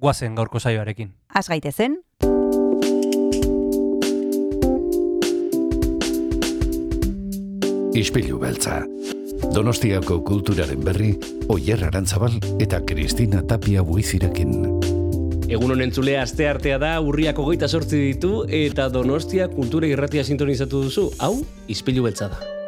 guazen gaurko saioarekin. Az gaitezen, Ispilu beltza. Donostiako kulturaren berri, Oyer Arantzabal eta Kristina Tapia buizirekin. Egun honen entzulea aste artea da, urriak hogeita sortzi ditu, eta Donostia kultura irratia sintonizatu duzu. Hau, izpilu beltza da.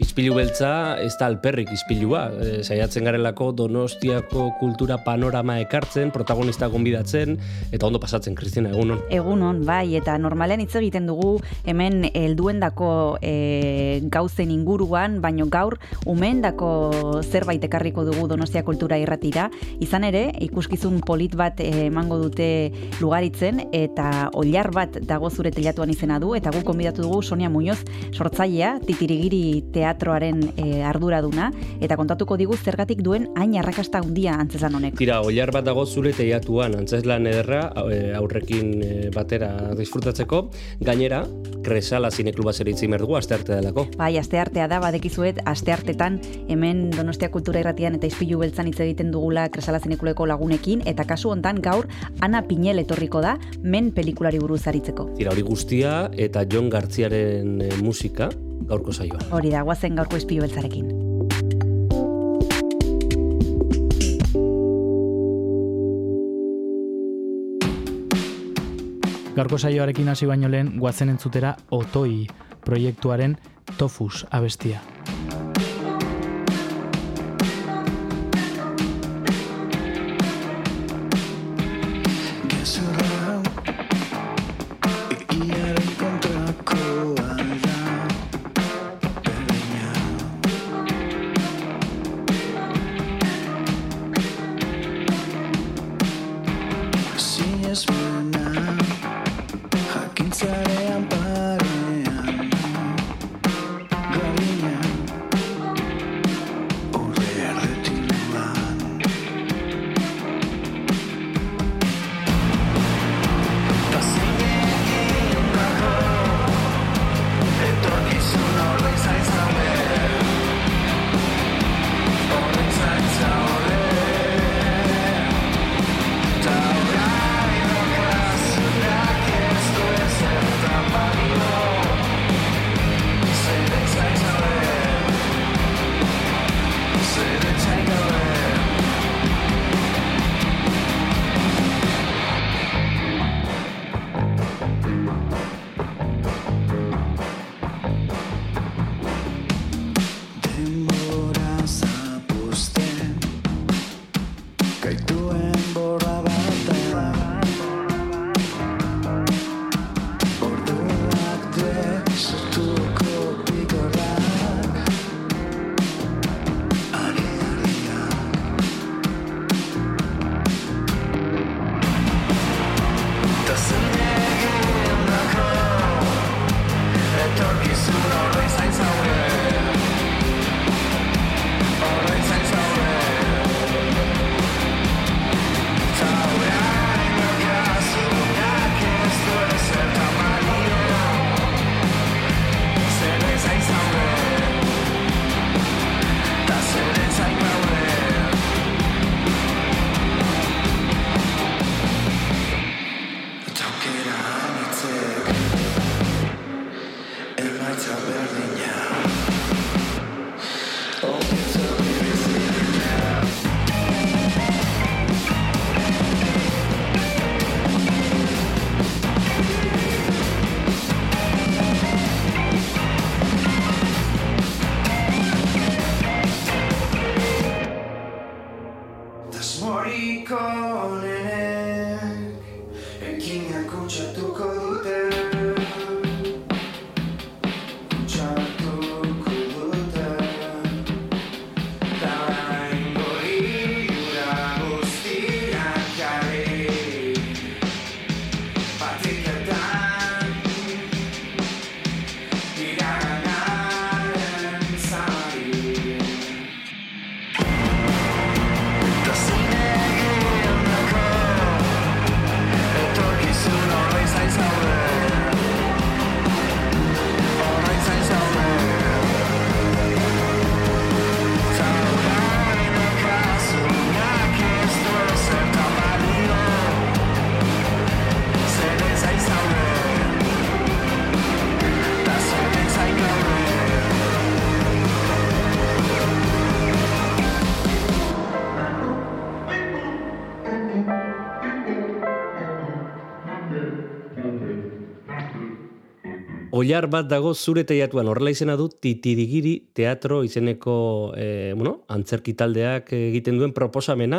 Izpilu beltza, ez da alperrik izpilua. E, saiatzen garelako Donostiako kultura panorama ekartzen, protagonista gonbidatzen, eta ondo pasatzen, Kristina, egunon. egunon, bai, eta normalean hitz egiten dugu hemen helduendako e, gauzen inguruan, baino gaur umendako zerbait ekarriko dugu Donostia Kultura Irratira. Izan ere, ikuskizun polit bat eh, emango dute lugaritzen eta oilar bat dago zure telatuan izena du eta guk konbidatu dugu Sonia Muñoz sortzailea Titirigiri teatroaren e, arduraduna eta kontatuko digu zergatik duen hain arrakasta handia antzezan honek. Tira, oilar bat dago zure teiatuan, antzeslan ederra, e, aurrekin e, batera disfrutatzeko. Gainera, Kresala zinekluba zer itzi merdugu, aste arte delako. Bai, aste artea da, badekizuet, aste artetan hemen Donostia Kultura Irratian eta Ispilu Beltzan hitz egiten dugula Kresala Zinekuleko lagunekin eta kasu hontan gaur Ana Pinel etorriko da men pelikulari buruz aritzeko. Tira, hori guztia eta Jon Gartziaren musika gaurko saioan. Hori da, guazen gaurko Ispilu Beltzarekin. Gaurko saioarekin hasi baino lehen guazen entzutera Otoi proiektuaren Tofus abestia. Oiar bat dago zure teiatuan, horrela izena du Titirigiri Teatro izeneko e, bueno, antzerki taldeak egiten duen proposamena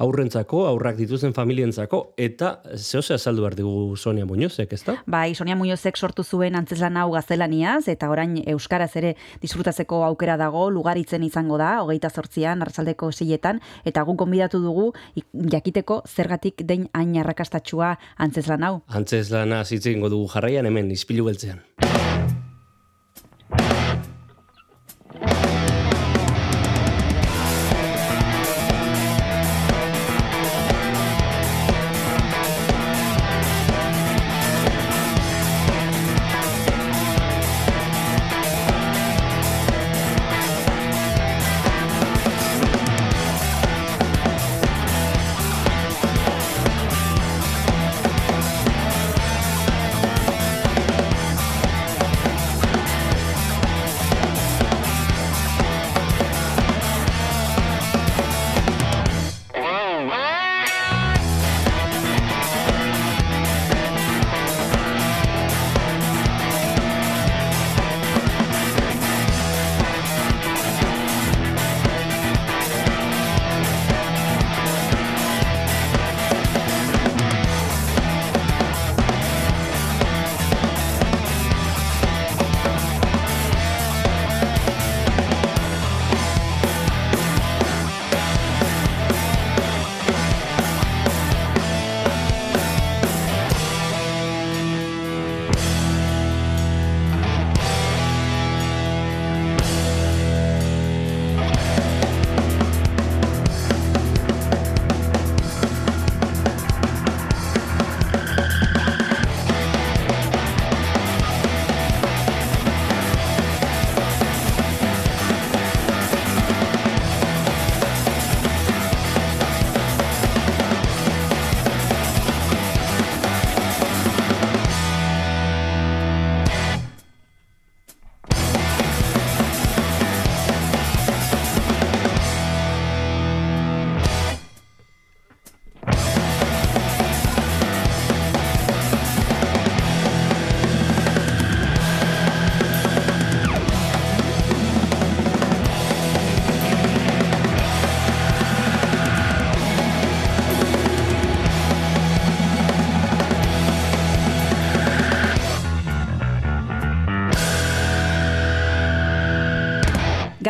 aurrentzako, aurrak dituzten familientzako, eta zehose azaldu behar digu Sonia Muñozek, ez da? Bai, Sonia Muñozek sortu zuen antzeslan hau gaztelaniaz, eta orain Euskaraz ere disfrutatzeko aukera dago, lugaritzen izango da, hogeita sortzian, arratsaldeko seiletan, eta guk konbidatu dugu jakiteko zergatik den hain arrakastatxua antzeslan hau. Antzez lana zitzen dugu jarraian hemen, izpilu beltzean.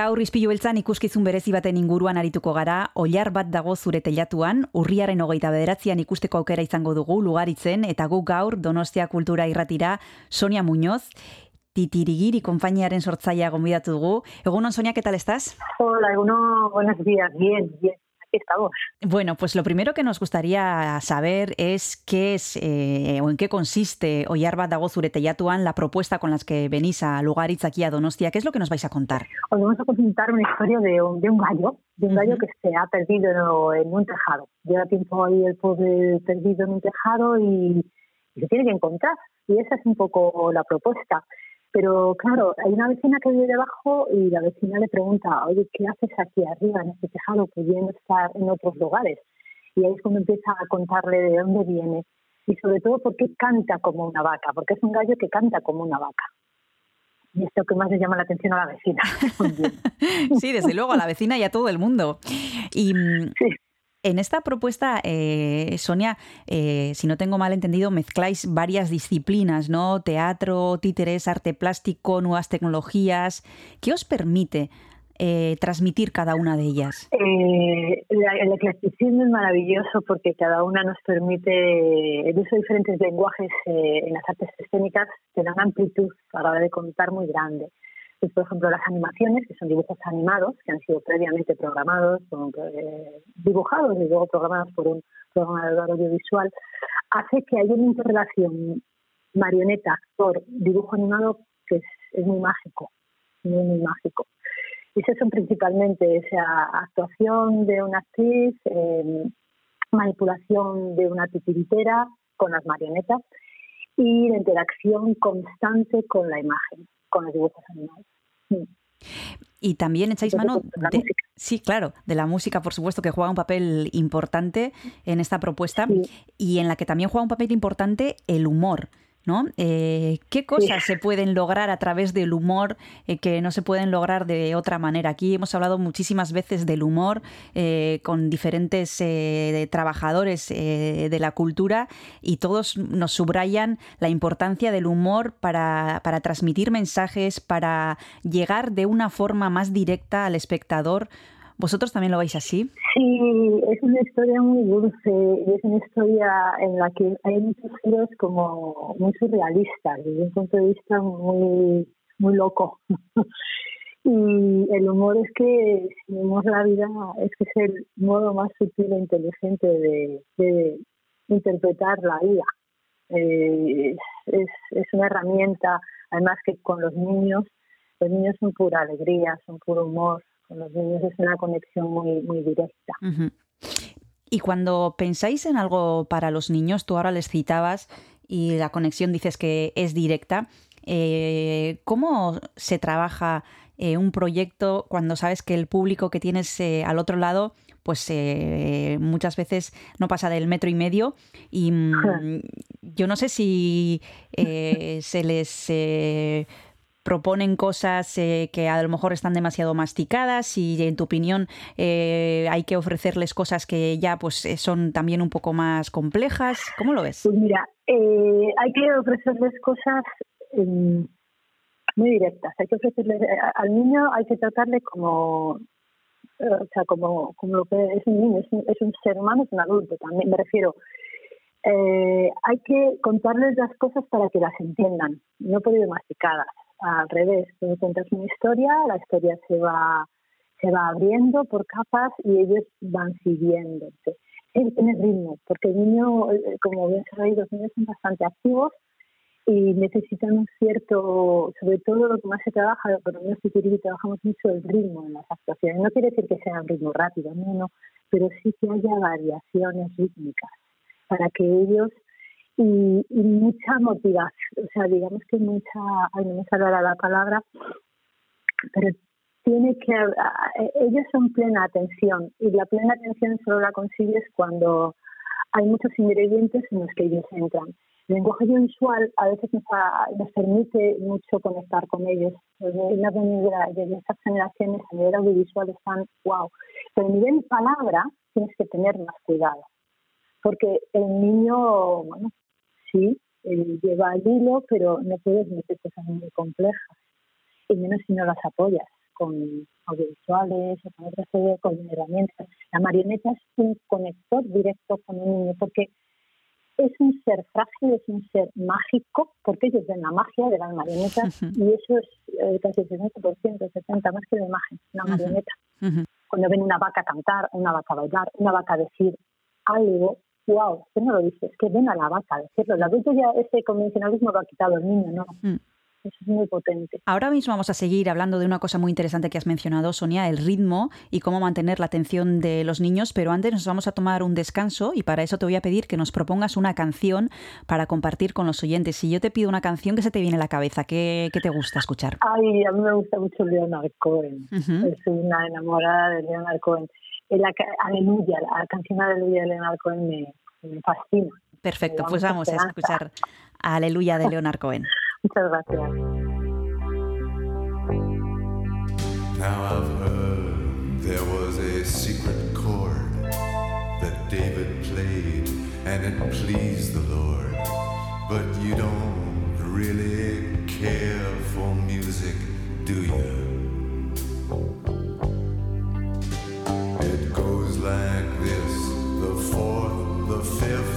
Gaur izpilu beltzan ikuskizun berezi baten inguruan arituko gara, oilar bat dago zure telatuan, urriaren hogeita bederatzean ikusteko aukera izango dugu lugaritzen, eta guk gaur Donostia Kultura irratira Sonia Muñoz, Titirigiri konpainiaren sortzaia gonbidatu dugu. Egunon, Sonia, ¿qué tal estás? Hola, uno, buenos días. Bien, bien. Estamos. Bueno, pues lo primero que nos gustaría saber es qué es eh, o en qué consiste Oyar bat dago la propuesta con las que venís a Lugaritz aquí a Donostia. ¿Qué es lo que nos vais a contar? Os vamos a contar una historia de un, de un gallo, de un gallo que se ha perdido en un tejado. Lleva tiempo ahí el pobre perdido en un tejado y se tiene que encontrar. Y esa es un poco la propuesta. Pero claro, hay una vecina que vive debajo y la vecina le pregunta, oye, ¿qué haces aquí arriba en este tejado pudiendo estar en otros lugares? Y ahí es cuando empieza a contarle de dónde viene y sobre todo por qué canta como una vaca, porque es un gallo que canta como una vaca. Y esto que más le llama la atención a la vecina. Sí, desde luego, a la vecina y a todo el mundo. Y mm, Sí. En esta propuesta, eh, Sonia, eh, si no tengo mal entendido, mezcláis varias disciplinas, ¿no? Teatro, títeres, arte plástico, nuevas tecnologías. ¿Qué os permite eh, transmitir cada una de ellas? Eh, el eclecticismo es maravilloso porque cada una nos permite el uso de diferentes lenguajes eh, en las artes escénicas que dan amplitud a la hora de contar muy grande. Pues, por ejemplo, las animaciones, que son dibujos animados, que han sido previamente programados, eh, dibujados y luego programados por un programador audiovisual, hace que haya una interrelación marioneta, actor, dibujo animado que es, muy mágico, muy, muy mágico. Y esas son principalmente esa actuación de una actriz, eh, manipulación de una titiritera con las marionetas y la interacción constante con la imagen, con los dibujos animados. Y también echáis mano la de, sí, claro, de la música, por supuesto, que juega un papel importante en esta propuesta Sí. y en la que también juega un papel importante el humor. ¿No? Eh, ¿Qué cosas se pueden lograr a través del humor eh, que no se pueden lograr de otra manera? Aquí hemos hablado muchísimas veces del humor eh, con diferentes trabajadores de la cultura y todos nos subrayan la importancia del humor para, para transmitir mensajes, para llegar de una forma más directa al espectador. ¿Vosotros también lo veis así? Sí, es una historia muy dulce y es una historia en la que hay muchos giros como muy surrealistas, desde un punto de vista muy, muy loco. y el humor es que, si vemos la vida, es que es el modo más sutil e inteligente de, interpretar la vida. Eh, es, es una herramienta, además que con los niños, los niños son pura alegría, son puro humor, con los niños es una conexión muy, muy directa. Y cuando pensáis en algo para los niños, tú ahora les citabas y la conexión dices que es directa. eh, ¿Cómo se trabaja eh, un proyecto cuando sabes que el público que tienes eh, al otro lado, pues eh, muchas veces no pasa del metro y medio? Y mm, yo no sé si eh, se les eh, proponen cosas eh, que a lo mejor están demasiado masticadas y en tu opinión eh, hay que ofrecerles cosas que ya pues eh, son también un poco más complejas. ¿Cómo lo ves? Pues mira, eh, hay que ofrecerles cosas eh, muy directas. Hay que ofrecerles a- al niño hay que tratarle como, eh, o sea, como, como lo que es un niño, es un, es un ser humano, es un adulto también. Me refiero, eh, hay que contarles las cosas para que las entiendan, no por ir masticadas. Al revés, tú cuentas una historia, la historia se va se va abriendo por capas y ellos van siguiéndote. Tiene que tener ritmo, porque el niño, eh, como bien sabéis, los niños son bastante activos y necesitan un cierto, sobre todo lo que más se trabaja, por lo menos si trabajamos mucho el ritmo en las actuaciones. No quiere decir que sea un ritmo rápido, no, no, pero sí que haya variaciones rítmicas para que ellos y, mucha motivación, o sea, digamos que mucha, ay, no me ahora la palabra, pero tiene que ellos son plena atención y la plena atención solo la consigues cuando hay muchos ingredientes en los que ellos entran. El lenguaje visual a veces nos, ha- nos permite mucho conectar con ellos. Los niños de, la- de estas generaciones a nivel audiovisual están wow. Pero a nivel palabra tienes que tener más cuidado. Porque el niño, sí, él lleva el hilo, pero no puedes meter cosas muy complejas. Y menos si no las apoyas con audiovisuales o con otras con herramientas. La marioneta es un conector directo con un niño porque es un ser frágil, es un ser mágico, porque ellos ven la magia de las marionetas y eso es eh, casi el 60%, 70% más que la imagen, una marioneta. Cuando ven una vaca cantar, una vaca bailar, una vaca decir algo, wow, que no lo dices, que ven a la vaca decirlo. El adulto ya ese convencionalismo lo ha quitado el niño, no. Mm. Eso es muy potente. Ahora mismo vamos a seguir hablando de una cosa muy interesante que has mencionado, Sonia, el ritmo y cómo mantener la atención de los niños, pero antes nos vamos a tomar un descanso y para eso te voy a pedir que nos propongas una canción para compartir con los oyentes. Si yo te pido una canción que se te viene a la cabeza, ¿qué, qué te gusta escuchar? Ay, a mí me gusta mucho Leonard Cohen. Ujú. Soy una enamorada de Leonard Cohen. La, Aleluya, la canción Aleluya de Leonard Cohen me, me fascina. Perfecto, Me pues vamos a esperanza. escuchar Aleluya de Leonard Cohen. Muchas gracias. Now I've heard there was a secret chord that David played and it pleased the Lord. But you don't really care for music, do you? fulfill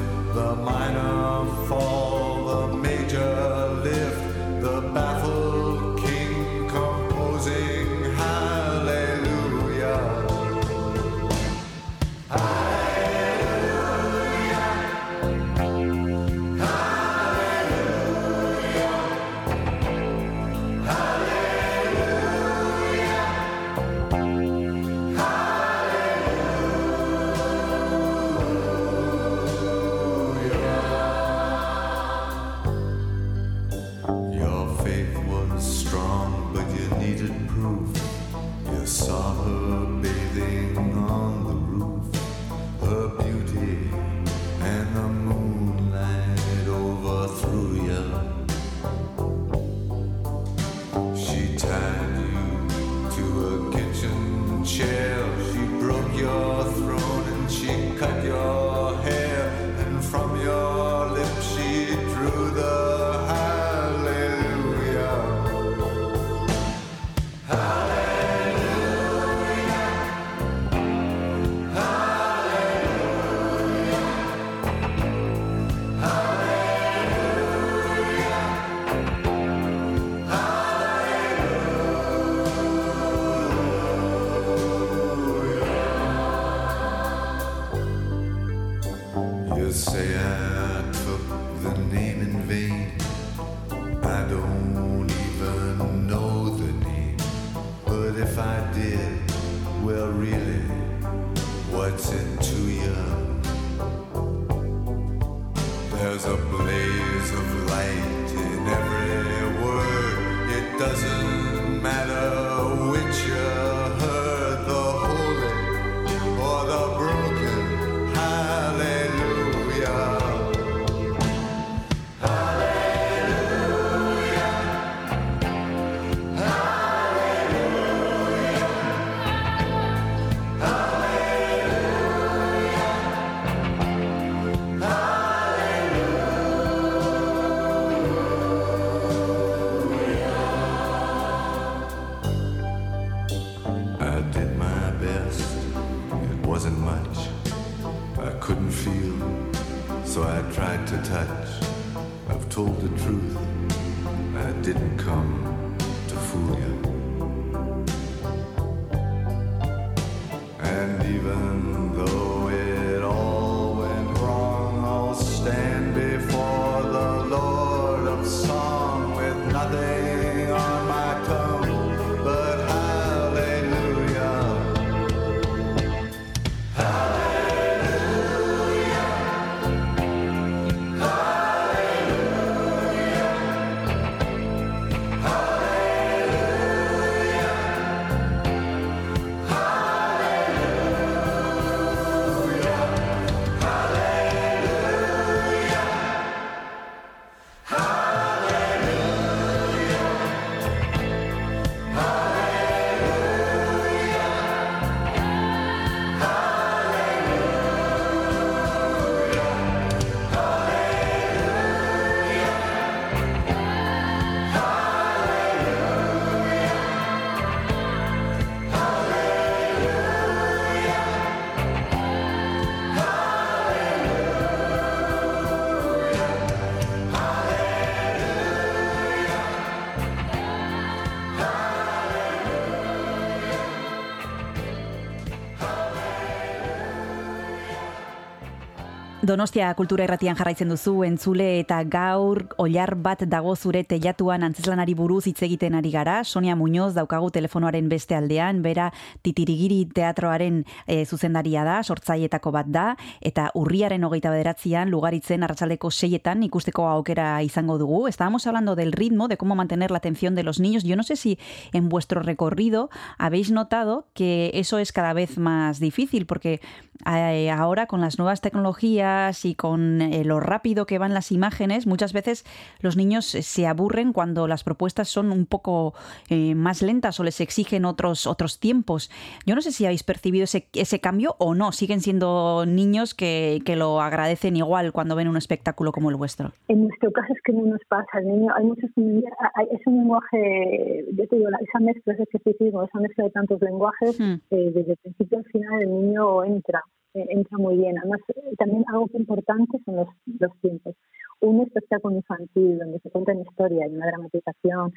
Donostia kultura erratian jarraitzen duzu, entzule eta gaur oilar bat dago zure teiatuan antzeslanari buruz hitz egiten ari gara. Sonia Muñoz daukagu telefonoaren beste aldean, bera titirigiri teatroaren e, zuzendaria da, sortzaietako bat da, eta urriaren hogeita bederatzean, lugaritzen arratsaldeko seietan ikusteko aukera izango dugu. Estábamos hablando del ritmo, de cómo mantener la atención de los niños. Yo no sé si en vuestro recorrido habéis notado que eso es cada vez más difícil, porque ahora con las nuevas tecnologías y con eh, lo rápido que van las imágenes, muchas veces los niños eh, se aburren cuando las propuestas son un poco eh, más lentas o les exigen otros, otros tiempos. Yo no sé si habéis percibido ese, ese cambio o no, siguen siendo niños que, que lo agradecen igual cuando ven un espectáculo como el vuestro. En nuestro caso es que no nos pasa, el niño, hay muchos es un lenguaje, yo te digo, esa mezcla, ese esa mezcla de tantos lenguajes, Hmm. eh, desde el principio al final el niño entra, eh, entra muy bien. Además, también algo importante son los, los tiempos. Un espectáculo infantil donde se cuentan historias y una dramatización,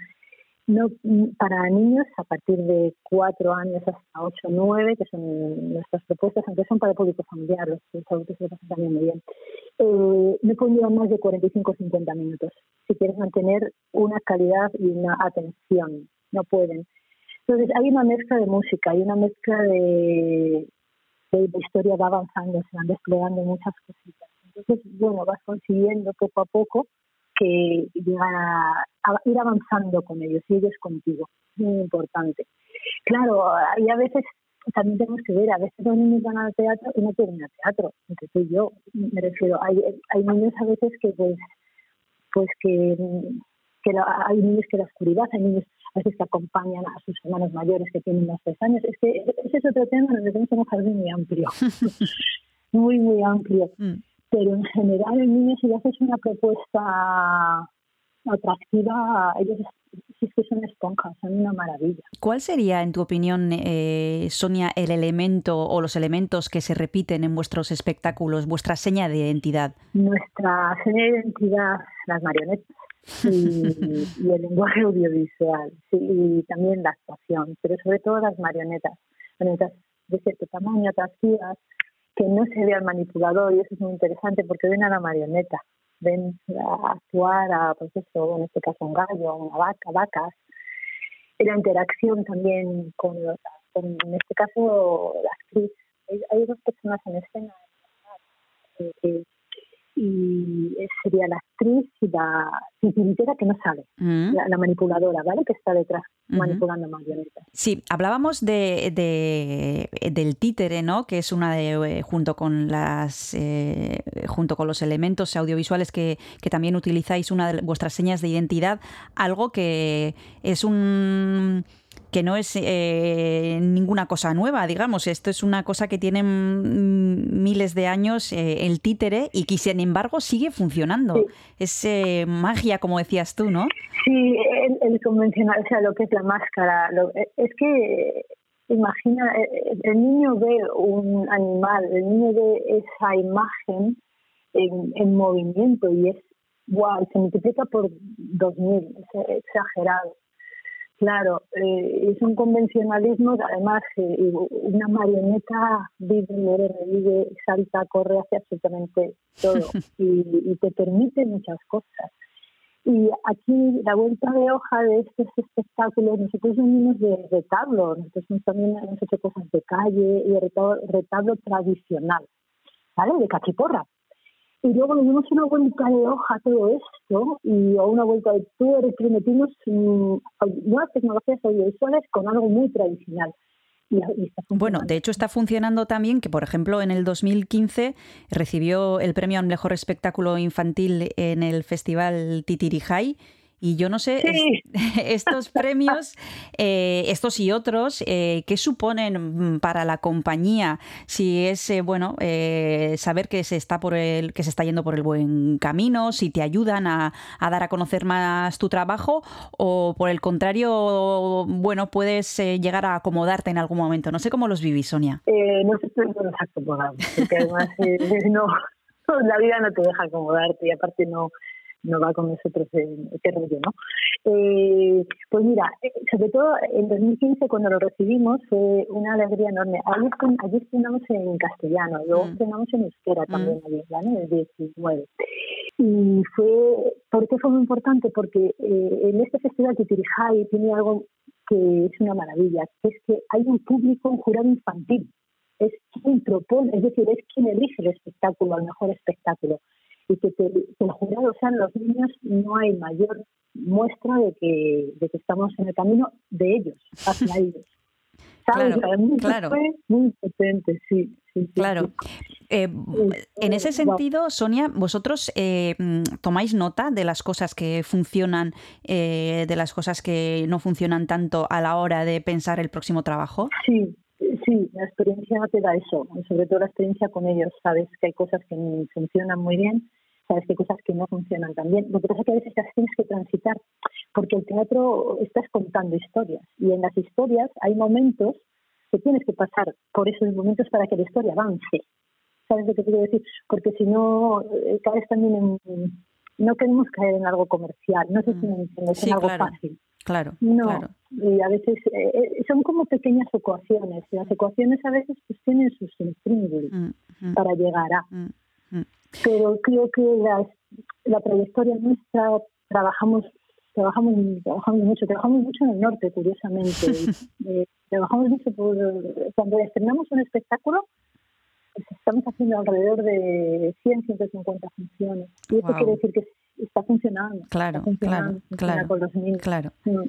no para niños a partir de cuatro años hasta ocho, nueve, que son nuestras propuestas, aunque son para el público familiar, los, los adultos lo pasan también muy bien. Eh, no pueden llevar más de 45 o 50 minutos si quieres mantener una calidad y una atención. No pueden. Entonces, hay una mezcla de música, hay una mezcla de, de, de historia, va avanzando, se van desplegando muchas cositas. Entonces, bueno, vas consiguiendo poco a poco que llegan a, ir avanzando con ellos y ellos contigo. Muy importante. Claro, hay a veces también tenemos que ver, a veces los niños van al teatro y no quieren al teatro, entre tú y yo, me refiero, hay, hay niños a veces que pues, pues que, que la, hay niños que la oscuridad, hay niños veces que acompañan a sus hermanos mayores que tienen más tres años, es que ese es otro tema donde tenemos un jardín muy amplio, muy, muy amplio. Mm. Pero en general, el niño, si le haces una propuesta atractiva, ellos sí es que son esponjas, son una maravilla. ¿Cuál sería, en tu opinión, eh, Sonia, el elemento o los elementos que se repiten en vuestros espectáculos, vuestra seña de identidad? Nuestra seña de identidad, las marionetas y, y el lenguaje audiovisual, sí, y también la actuación, pero sobre todo las marionetas, marionetas de cierto tamaño, atractivas, que no se ve al manipulador y eso es muy interesante porque ven a la marioneta, ven a actuar a, pues eso, en este caso un gallo, una vaca, vacas. Y la interacción también con, con en este caso, la actriz. Hay, hay dos personas en escena eh, eh, y sería la actriz y la titiritera que no sabe, Mm. la, la manipuladora, ¿vale? Que está detrás Ujú. manipulando marionetas. Sí, hablábamos de, de- del títere, ¿no? Que es una de eh, junto con las eh, junto con los elementos audiovisuales que, que también utilizáis una de vuestras señas de identidad, algo que es un que no es eh, ninguna cosa nueva, digamos. Esto es una cosa que tiene mm, miles de años eh, el títere y que sin embargo sigue funcionando. Sí. Es eh, magia, como decías tú, ¿no? Sí, el, el convencional, o sea, lo que es la máscara, lo- es que imagina, eh, el niño ve un animal, el niño ve esa imagen en, en movimiento y es, wow, se multiplica por dos mil, es exagerado. Claro, eh, son convencionalismos, además eh, una marioneta vive, muere, revive, salta, corre, hace absolutamente todo y, y te permite muchas cosas. Y aquí la vuelta de hoja de estos espectáculos, nosotros venimos de retablo, nosotros también hemos hecho cosas de calle y de retablo, retablo tradicional, ¿vale? De cachiporra. Y luego le dimos una vuelta de hoja a todo esto y a una vuelta de tuerca y metimos mm, nuevas tecnologías audiovisuales con algo muy tradicional. Bueno, de hecho está funcionando también que, por ejemplo, en el 2015 recibió el premio al mejor espectáculo infantil en el Festival Titirijay. Y yo no sé, Sí. es- estos premios, eh, estos y otros, eh, ¿qué suponen mm, para la compañía? Si es, eh, bueno, eh, saber que se, está por el, que se está yendo por el buen camino, si te ayudan a, a dar a conocer más tu trabajo, o por el contrario, bueno, puedes eh, llegar a acomodarte en algún momento. No sé cómo los vivís, Sonia. Eh, no sé no nos acomodamos, porque además no, la vida no te deja acomodarte y aparte no, no va con nosotros en ese rollo, ¿no? Eh, pues mira, eh, sobre todo en 2015 cuando lo recibimos fue una alegría enorme. Allí, allí estrenamos en castellano, luego Mm. estrenamos en euskera también allí. En el 19. Y fue, ¿por qué fue muy importante? Porque eh, en este festival Titirijay tiene algo que es una maravilla, que es que hay un público, un jurado infantil. Es quien propone, es decir, es quien elige el espectáculo, el mejor espectáculo. Y que, te- que el jurado sean los niños, no hay mayor muestra de que, de que estamos en el camino de ellos, hacia ellos. ¿Sabes? Claro, claro. fue muy potente, sí. Claro. sí. Eh, en ese sentido, Sonia, vosotros eh, tomáis nota de las cosas que funcionan, eh, de las cosas que no funcionan tanto a la hora de pensar el próximo trabajo. Sí, sí, la experiencia te da eso, sobre todo la experiencia con ellos. Sabes que hay cosas que funcionan muy bien, sabes que hay cosas que no funcionan tan bien. Lo que pasa es que a veces las tienes que transitar, porque el teatro estás contando historias y en las historias hay momentos que tienes que pasar por esos momentos para que la historia avance. ¿Sabes lo que quiero decir? Porque si no, eh, caes también en... No queremos caer en algo comercial, no sé si me entiendes, Sí, en algo claro. fácil. Claro, No, claro. y a veces eh, eh, son como pequeñas ecuaciones. Las ecuaciones a veces pues tienen sus intríngulis Mm, mm, para llegar a. mm, mm. Pero creo que la, la trayectoria nuestra trabajamos trabajamos trabajamos mucho trabajamos mucho en el norte curiosamente eh, trabajamos mucho por cuando estrenamos un espectáculo pues estamos haciendo alrededor de 100 150 funciones y eso quiere decir que está funcionando Claro, está funcionando, claro, funciona claro, con los niños Claro. Mm.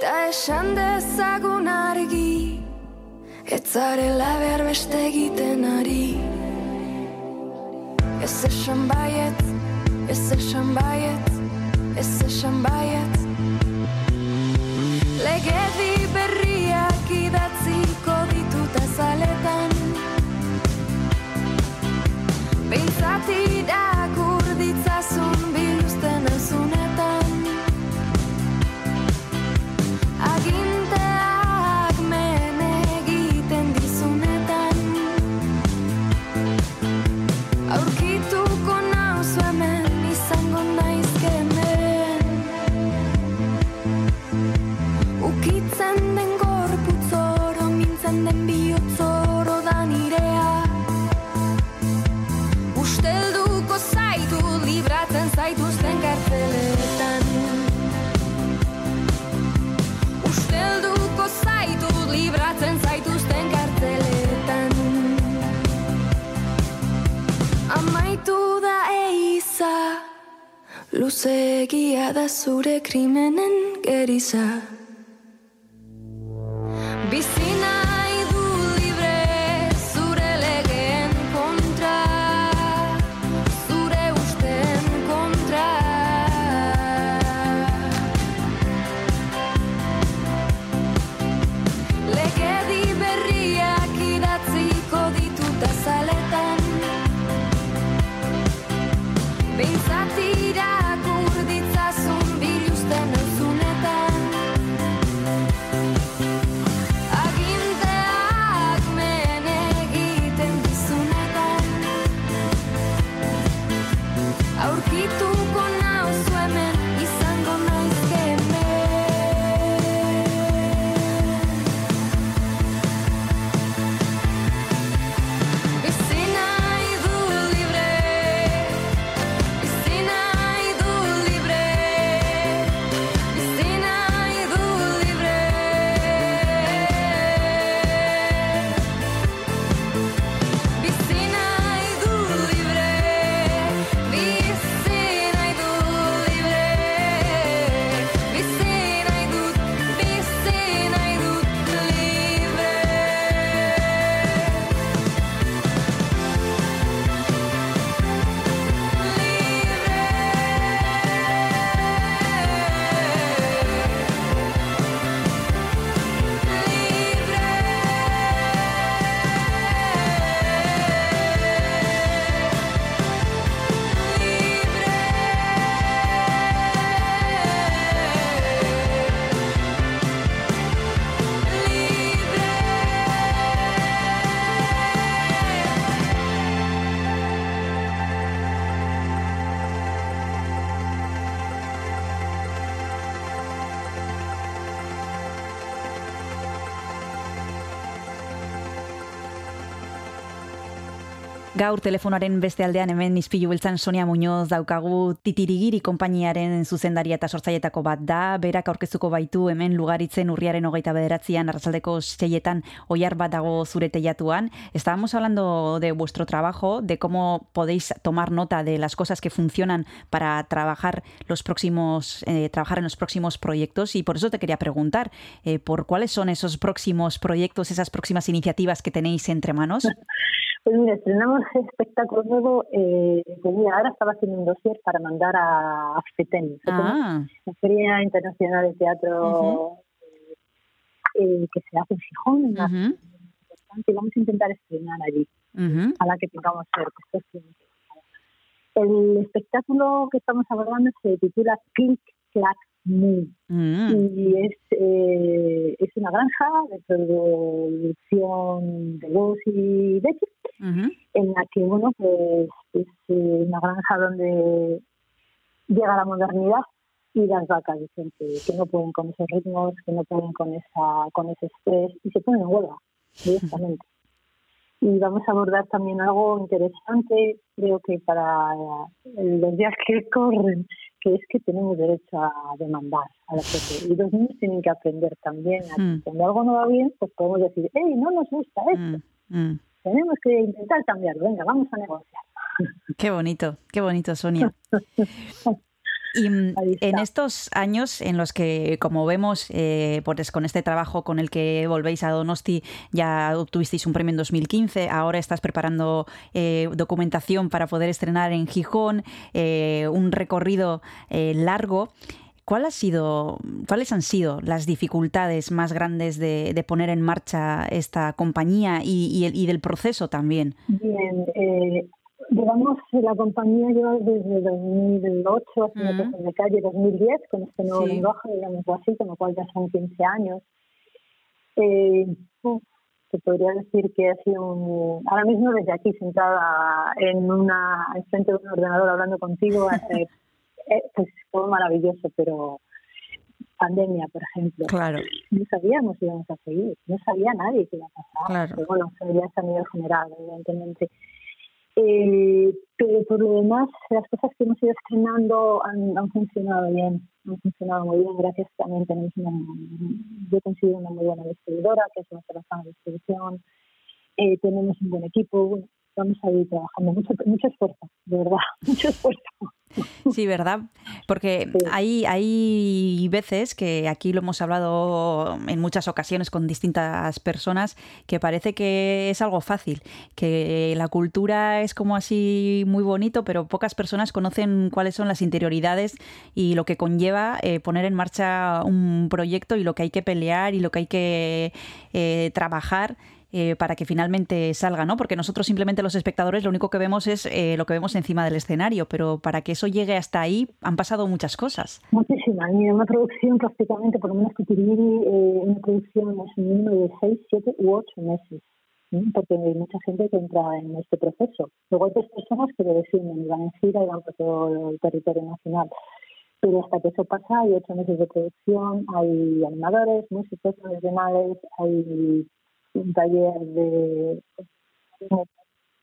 Ta esan dezagun argi Ez zarela behar beste egiten ari. Ez esan baiet, ez esan baiet, ez esan baiet. Legedi Luzegia da zure krimenen Gaur telefonaren beste aldean hemen izpilu beltzan Sonia Muñoz daukagu titirigiri konpainiaren zuzendaria eta sortzaietako bat da, berak aurkeztuko baitu hemen lugaritzen urriaren hogeita bederatzean arratsaldeko seietan oiar bat dago zure teiatuan. Estábamos hablando de vuestro trabajo, de cómo podéis tomar nota de las cosas que funcionan para trabajar los próximos, eh, trabajar en los próximos proyectos y por eso te quería preguntar eh, por cuáles son esos próximos proyectos, esas próximas iniciativas que tenéis entre manos. Pues mira, estrenamos espectáculo nuevo. Eh, pues mira, ahora estaba haciendo un dossier para mandar a FETEN, Ah, la Feria Internacional de Teatro eh, que se hace en Gijón, ujú, importante, y vamos a intentar estrenar allí, ujú. a la que tengamos suerte. El espectáculo que estamos abordando se titula Click, Clack, Mm. y es, eh, es una granja de producción de huevos y leche Ujú. en la que bueno pues es eh, una granja donde llega la modernidad y las vacas dicen que, que no pueden con esos ritmos que no pueden con esa con ese estrés y se ponen en huelga directamente y vamos a abordar también algo interesante creo que para eh, los días que corren que es que tenemos derecho a demandar a la gente y los niños tienen que aprender también a que Mm. cuando algo no va bien pues podemos decir hey no nos gusta esto Mm, mm. tenemos que intentar cambiarlo venga vamos a negociar Qué bonito, qué bonito, Sonia. Y mm, en estos años en los que, como vemos, eh, pues con este trabajo con el que volvéis a Donosti, ya obtuvisteis un premio en 2015, ahora estás preparando eh, documentación para poder estrenar en Gijón, eh, un recorrido eh, largo. ¿Cuál ha sido, ¿Cuáles han sido las dificultades más grandes de, de poner en marcha esta compañía y, y el- y del proceso también? Bien, eh, llevamos, la compañía lleva desde 2008 haciendo Ujú. cosas de calle, 2010, con este nuevo Sí. lenguaje, digamos así, con lo cual ya son 15 años. Eh, te podría decir que ha sido un... Ahora mismo desde aquí sentada en una frente de un ordenador hablando contigo, eh, eh, pues fue maravilloso, pero pandemia, por ejemplo. Claro. No sabíamos si íbamos a seguir, no sabía nadie qué iba a pasar. Claro. Pero bueno, ya a nivel general, evidentemente. Eh, pero por lo demás, las cosas que hemos ido estrenando han, funcionado bien, han funcionado muy bien. Gracias también tenemos una, yo considero una muy buena distribuidora, que es nuestra de distribución. Eh, tenemos un buen equipo, vamos a ir trabajando mucho, mucho esfuerzo, de verdad, mucho esfuerzo. Sí, ¿verdad? Porque hay, hay veces que aquí lo hemos hablado en muchas ocasiones con distintas personas que parece que es algo fácil, que la cultura es como así muy bonito, pero pocas personas conocen cuáles son las interioridades y lo que conlleva eh, poner en marcha un proyecto y lo que hay que pelear y lo que hay que eh, trabajar eh, para que finalmente salga, ¿no? Porque nosotros simplemente los espectadores lo único que vemos es eh, lo que vemos encima del escenario, pero para que eso llegue hasta ahí han pasado muchas cosas. Muchísimas. Mira, una producción prácticamente, por lo menos que eh, una producción es un mínimo de 6, 7 u 8 meses. porque hay mucha gente que entra en este proceso. Luego hay otras personas que lo definen y van en gira y van por todo el territorio nacional. Pero hasta que eso pasa hay ocho meses de producción, hay animadores, músicos profesionales, hay un taller de...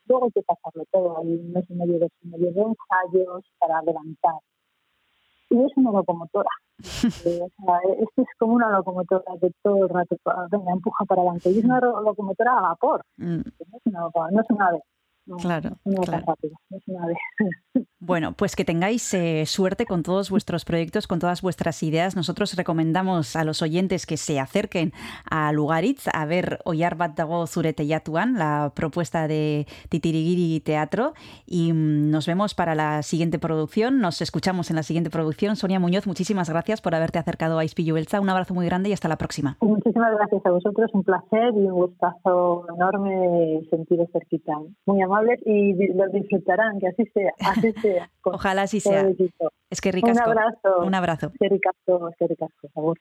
Luego hay que pasarlo todo, hay un mes y medio, dos y medio de ensayos para adelantar. Y es una locomotora. Eh, o sea, esto es como una locomotora que todo el rato venga, empuja para adelante. Y es una locomotora a vapor. Mm. No, es una, no es una claro, no claro. rápido, es una. Bueno, pues que tengáis eh, suerte con todos vuestros proyectos, con todas vuestras ideas. Nosotros recomendamos a los oyentes que se acerquen a Lugaritz a ver Oyar bat dago zure la propuesta de Titirigiri Teatro. Y mm, nos vemos para la siguiente producción. Nos escuchamos en la siguiente producción. Sonia Muñoz, muchísimas gracias por haberte acercado a Ispillo Elsa. Un abrazo muy grande y hasta la próxima. Muchísimas gracias a vosotros. Un placer y un gustazo enorme sentido cerquita. Muy amables y lo disfrutarán, que así sea. Así sea. Ojalá así sea. Es que ricasco. Un abrazo. Un abrazo. Ricasco, ricasco, por favor.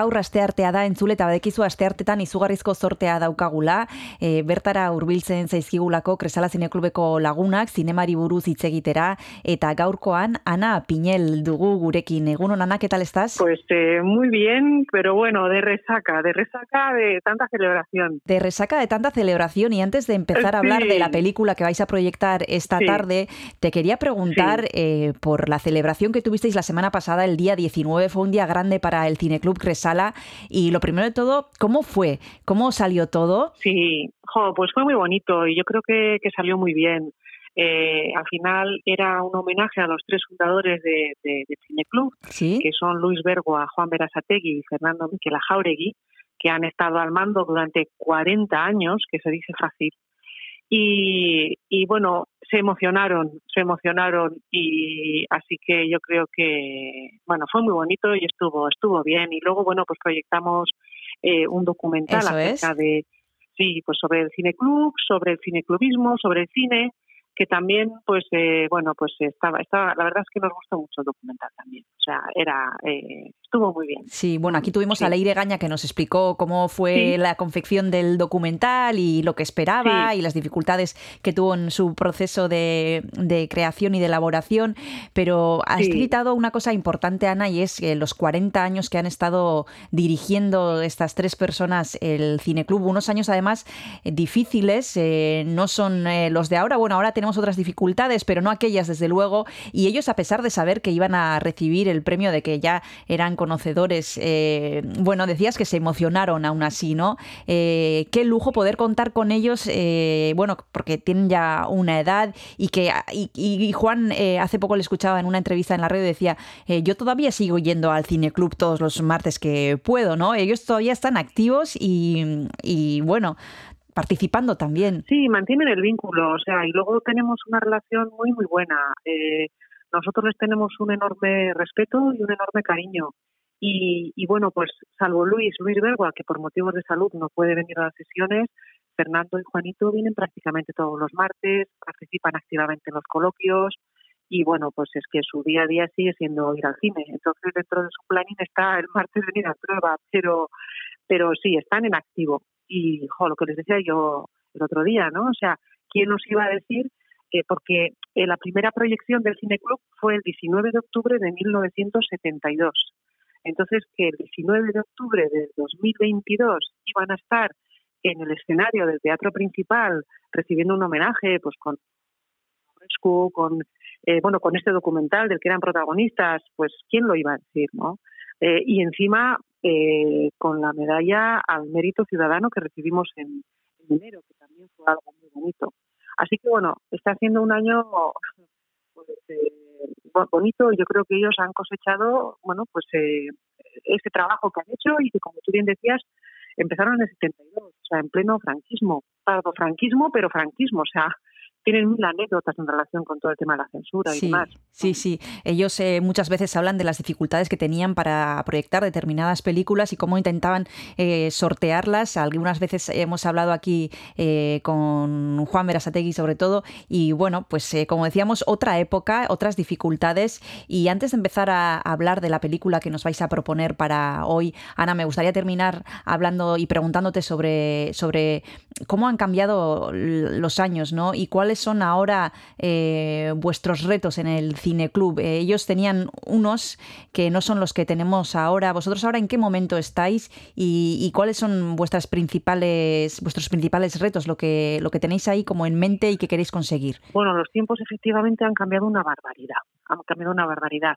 Gaur asteartea da entzule eta badekizu asteartetan izugarrizko zortea daukagula, e, bertara hurbiltzen zaizkigulako Kresala Zineklubeko lagunak zinemari buruz hitz egitera eta gaurkoan Ana Pinel dugu gurekin. Egun Ana, ¿qué tal estás? Pues eh, muy bien, pero bueno, de resaca, de resaca de tanta celebración. De resaca de tanta celebración y antes de empezar a hablar Sí. de la película que vais a proyectar esta Sí. tarde, te quería preguntar eh, por la celebración que tuvisteis la semana pasada, el día 19, fue un día grande para el Cineclub Cresala y lo primero de todo, ¿cómo fue? ¿Cómo salió todo? Sí, jo, pues fue muy bonito y yo creo que, que salió muy bien. Eh, al final era un homenaje a los tres fundadores de, de, de Cineclub, Sí. que son Luis Bergoa, Juan Berasategui y Fernando Miquel Jauregui, que han estado al mando durante 40 años, que se dice fácil. Y, y bueno, se emocionaron, se emocionaron y así que yo creo que, bueno, fue muy bonito y estuvo, estuvo bien. Y luego, bueno, pues proyectamos eh, un documental Eso es. acerca de, sí, pues sobre el cineclub, sobre el cineclubismo, sobre el cine, que también, pues, eh, bueno, pues estaba, estaba, la verdad es que nos gustó mucho el documental también. O sea, era, eh, estuvo muy bien. Sí, bueno, aquí tuvimos Sí. a Leire Gaña que nos explicó cómo fue Sí. la confección del documental y lo que esperaba Sí. y las dificultades que tuvo en su proceso de, de creación y de elaboración. Pero has citado una cosa importante, Ana, y es que los 40 años que han estado dirigiendo estas tres personas el Cineclub, unos años además difíciles, eh, no son eh, los de ahora. Bueno, ahora tenemos otras dificultades, pero no aquellas, desde luego. Y ellos, a pesar de saber que iban a recibir el premio, de que ya eran conocedores, eh, bueno, decías que se emocionaron aún así, ¿no? Eh, qué lujo poder contar con ellos, eh, bueno, porque tienen ya una edad y que y, y Juan hace poco le escuchaba en una entrevista en la radio decía, yo todavía sigo yendo al cineclub todos los martes que puedo, ¿no? Ellos todavía están activos y, y bueno, participando también. Sí, mantienen el vínculo, o sea, y luego tenemos una relación muy, muy buena. Eh, nosotros les tenemos un enorme respeto y un enorme cariño. Y, y bueno, pues salvo Luis, Luis Bergua, que por motivos de salud no puede venir a las sesiones, Fernando y Juanito vienen prácticamente todos los martes, participan activamente en los coloquios y bueno, pues es que su día a día sigue siendo ir al cine. Entonces dentro de su planning está el martes venir a prueba, pero, pero sí, están en activo. Y jo, lo que les decía yo el otro día, ¿no? O sea, ¿quién nos iba a decir que porque eh, la primera proyección del Cineclub fue el 19 de octubre de 1972. Entonces, que el 19 de octubre del 2022 iban a estar en el escenario del teatro principal recibiendo un homenaje pues con con eh, bueno con este documental del que eran protagonistas pues quién lo iba a decir no Eh, y encima eh, con la medalla al mérito ciudadano que recibimos en, en enero que también fue algo muy bonito. Así que bueno está siendo un año pues, eh, bo- bonito yo creo que ellos han cosechado bueno pues eh, ese trabajo que han hecho y que como tú bien decías empezaron en el 72, o sea, en pleno franquismo, Tardo franquismo, pero franquismo, o sea, tienen mil anécdotas en relación con todo el tema de la censura y Sí, demás. sí, sí. Ellos eh, muchas veces hablan de las dificultades que tenían para proyectar determinadas películas y cómo intentaban eh, sortearlas. Algunas veces hemos hablado aquí eh, con Juan Berasategui sobre todo y bueno, pues eh, como decíamos, otra época, otras dificultades y antes de empezar a hablar de la película que nos vais a proponer para hoy, Ana, me gustaría terminar hablando y preguntándote sobre, sobre cómo han cambiado los años, ¿no? Y cuáles son ahora eh, vuestros retos en el cineclub. Eh, ellos tenían unos que no son los que tenemos ahora. ¿Vosotros ahora en qué momento estáis y, y cuáles son vuestras principales, vuestros principales retos, lo que, lo que tenéis ahí como en mente y que queréis conseguir? Bueno, los tiempos efectivamente han cambiado una barbaridad, han cambiado una barbaridad.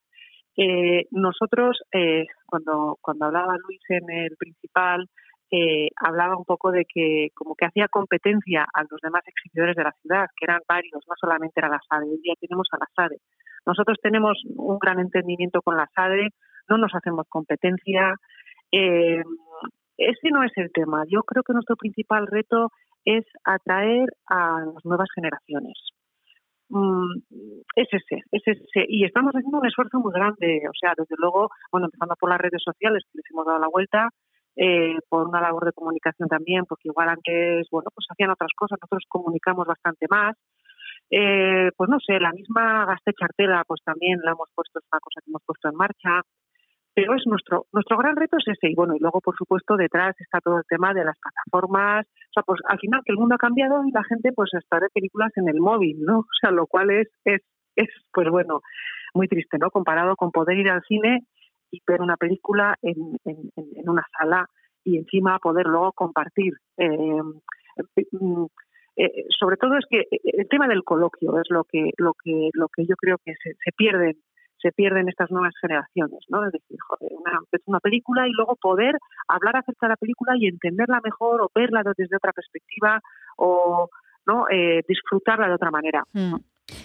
Eh, nosotros, eh, cuando, cuando hablaba Luis en el principal, eh, hablaba un poco de que como que hacía competencia a los demás exhibidores de la ciudad, que eran varios, no solamente era la SADE, hoy día tenemos a la SADE. Nosotros tenemos un gran entendimiento con la SADE, no nos hacemos competencia. Eh, ese no es el tema. Yo creo que nuestro principal reto es atraer a las nuevas generaciones. Mm, es ese, es ese. Y estamos haciendo un esfuerzo muy grande. O sea, desde luego, bueno, empezando por las redes sociales, que les hemos dado la vuelta, eh, por una labor de comunicación también, porque igual antes, bueno, pues hacían otras cosas, nosotros comunicamos bastante más. Eh, pues no sé, la misma Gaste Chartela, pues también la hemos puesto, es una cosa que hemos puesto en marcha. pero es nuestro nuestro gran reto es ese y bueno y luego por supuesto detrás está todo el tema de las plataformas o sea pues al final que el mundo ha cambiado y la gente pues está de películas en el móvil no o sea lo cual es es es pues bueno muy triste no comparado con poder ir al cine y ver una película en, una sala y encima poder luego compartir eh, mm, eh, sobre todo es que el tema del coloquio es lo que lo que lo que yo creo que se, se pierden se pierden estas nuevas generaciones, ¿no? Es decir, joder, una, una película y luego poder hablar acerca de la película y entenderla mejor o verla desde otra perspectiva o no eh, disfrutarla de otra manera. Mm.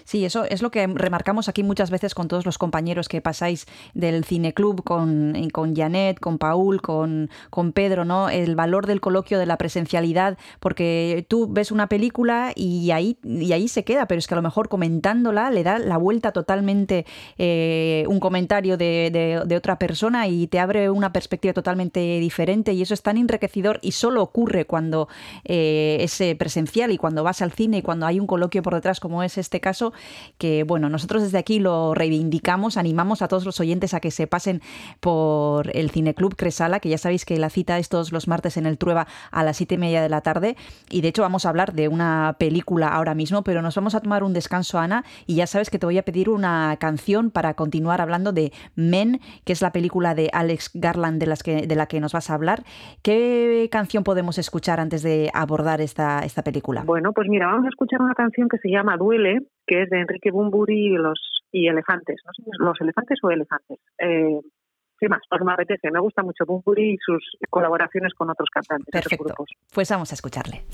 Sí, eso es lo que remarcamos aquí muchas veces con todos los compañeros que pasáis del cineclub, con, con Janet, con Paul, con, con Pedro, ¿no? El valor del coloquio, de la presencialidad, porque tú ves una película y ahí, y ahí se queda, pero es que a lo mejor comentándola le da la vuelta totalmente eh, un comentario de, de, de, otra persona y te abre una perspectiva totalmente diferente y eso es tan enriquecedor y solo ocurre cuando eh, es presencial y cuando vas al cine y cuando hay un coloquio por detrás como es este caso que, bueno, nosotros desde aquí lo reivindicamos, animamos a todos los oyentes a que se pasen por el Cineclub Cresala, que ya sabéis que la cita es todos los martes en el Trueba a las siete y media de la tarde. Y de hecho vamos a hablar de una película ahora mismo, pero nos vamos a tomar un descanso, Ana, y ya sabes que te voy a pedir una canción para continuar hablando de Men, que es la película de Alex Garland de, las que, de la que nos vas a hablar. ¿Qué canción podemos escuchar antes de abordar esta, esta película? Bueno, pues mira, vamos a escuchar una canción que se llama Duele, que es de Enrique Bumburi y los y elefantes, no sé, los elefantes o elefantes. Eh, sin más, pues me apetece, me gusta mucho Bumburi y sus colaboraciones con otros cantantes. Perfecto. Otros grupos. Pues vamos a escucharle.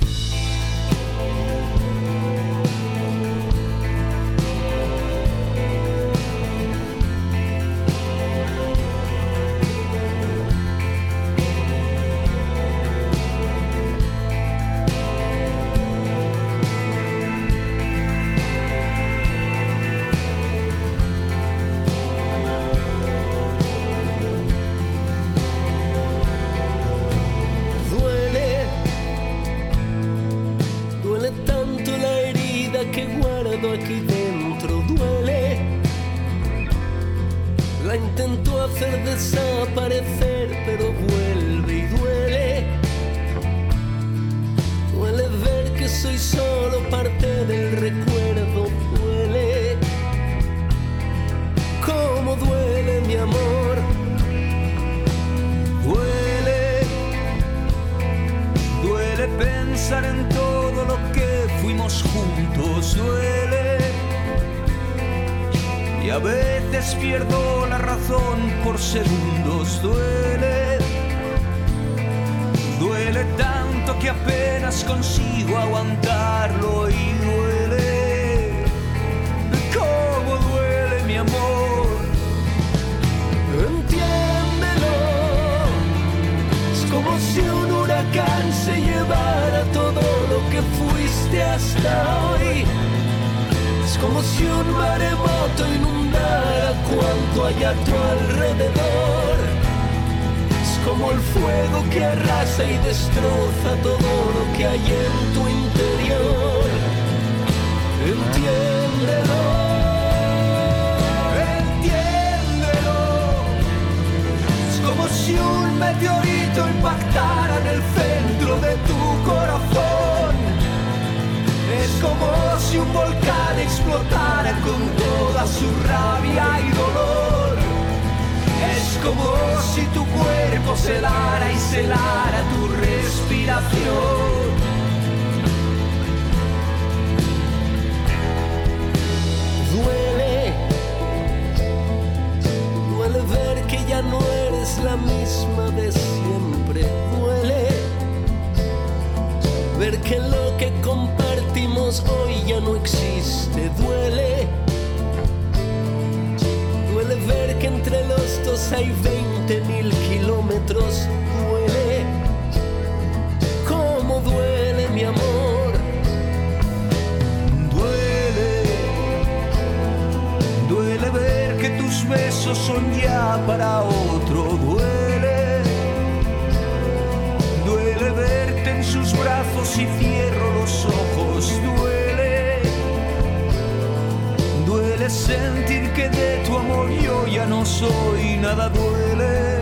Aquí dentro duele. La intento hacer desaparecer, pero vuelve y duele. Duele ver que soy solo duele. Y a veces pierdo la razón por segundos, duele. Duele tanto que apenas consigo aguantarlo y duele. Cómo duele mi amor. Entiéndelo. Es como si un huracán se llevara todo lo que fuiste hasta hoy. Como si un maremoto inundara cuanto hay a tu alrededor. Es como el fuego que arrasa y destroza todo lo que hay en tu interior. Entiéndelo. Entiéndelo. Es como si un meteorito impactara en el centro de tu corazón. Como si un volcán explotara con toda su rabia y dolor. Es como si tu cuerpo se lara y se lara tu respiración. Duele, duele ver que ya no eres la misma de siempre. Duele ver que lo que compartimos hoy ya no existe. Duele, duele ver que entre los dos hay 20 mil kilómetros. Duele, cómo duele mi amor. Duele, duele ver que tus besos son ya para otro. Duele duele en sus brazos y cierro los ojos, duele, duele sentir que de tu amor yo ya no soy, nada duele.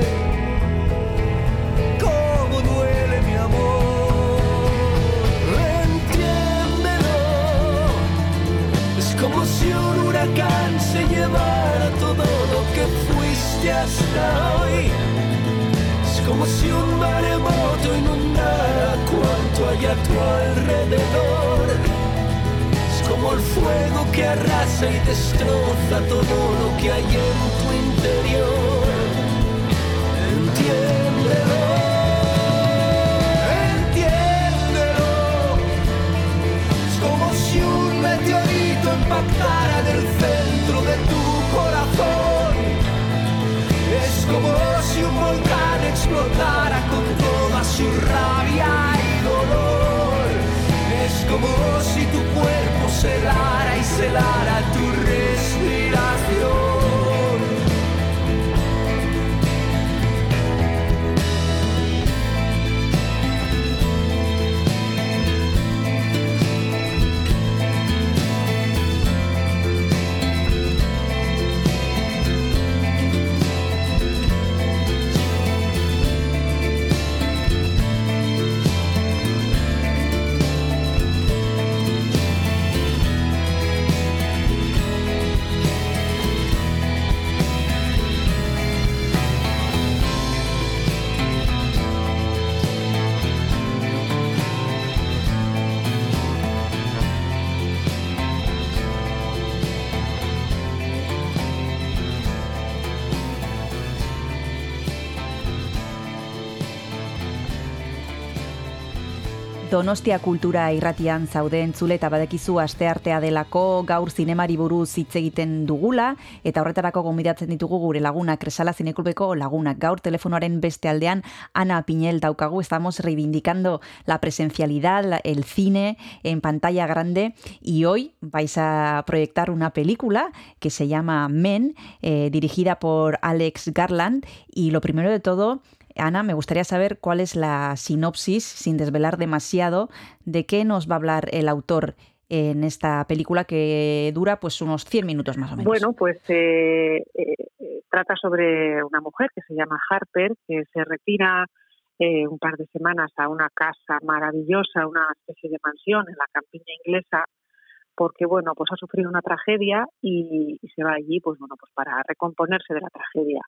Como duele mi amor, entiéndelo. Es como si un huracán se llevara todo lo que fuiste hasta hoy. Como si un maremoto inundara cuanto hay a tu alrededor. Es como el fuego que arrasa y destroza todo lo que hay en tu interior. Entiéndelo. Entiéndelo. Es como si un meteorito impactara en el centro de tu Es como si un volcán explotara con toda su rabia y dolor. Es como si tu cuerpo se helara y se helara tu respiración. Donostia kultura irratian zaude entzule eta badekizu asteartea delako gaur zinemari buruz hitz egiten dugula eta horretarako gonbidatzen ditugu gure lagunak. Kresala Zinekulpeko lagunak. Gaur telefonoaren beste aldean Ana Piñel daukagu. Estamos reivindicando la presencialidad el cine en pantalla grande. Y hoy vais a proyectar una película que se llama Men eh, dirigida por Alex Garland. Y lo primero de todo Ana, me gustaría saber cuál es la sinopsis, sin desvelar demasiado, de qué nos va a hablar el autor en esta película que dura pues unos 100 minutos más o menos. Bueno, pues eh, eh, trata sobre una mujer que se llama Harper, que se retira eh, un par de semanas a una casa maravillosa, una especie de mansión en la campiña inglesa, porque bueno, pues ha sufrido una tragedia y, y se va allí, pues bueno, pues para recomponerse de la tragedia.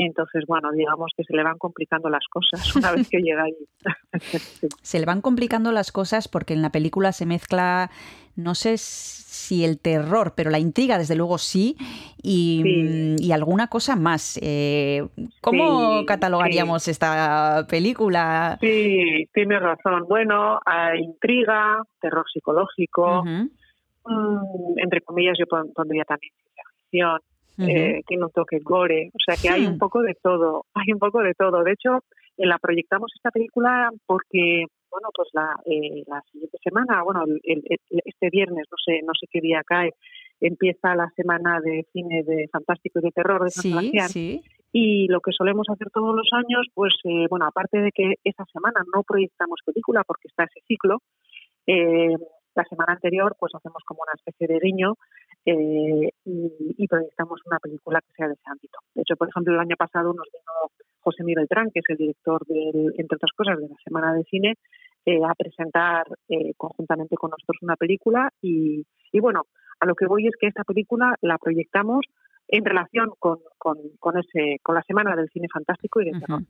Entonces, bueno, digamos que se le van complicando las cosas una vez que llega allí. Sí. Se le van complicando las cosas porque en la película se mezcla, no sé si el terror, pero la intriga desde luego sí, y, Sí. y alguna cosa más. Eh, ¿Cómo Sí, catalogaríamos esta película? Sí, tienes razón. Bueno, hay intriga, terror psicológico, mm, entre comillas yo pon- pondría también ciencia ficción, ujú. eh, tiene un toque gore, o sea que hay un poco de todo, hay un poco de todo. De hecho, eh, la proyectamos esta película porque, bueno, pues la, eh, la siguiente semana, bueno, el- el- el- este viernes, no sé, no sé qué día cae, empieza la semana de cine de fantástico y de terror de San Sí, Sebastián. sí. Y lo que solemos hacer todos los años, pues eh, bueno, aparte de que esa semana no proyectamos película porque está ese ciclo, eh, la semana anterior pues hacemos como una especie de guiño eh, y, y proyectamos una película que sea de ese ámbito. De hecho, por ejemplo, el año pasado nos vino José Miguel Beltrán, que es el director, del, entre otras cosas, de la Semana de Cine, eh, a presentar eh, conjuntamente con nosotros una película y, y bueno, a lo que voy es que esta película la proyectamos en relación con, con, con ese, con la Semana del Cine Fantástico y de Terror.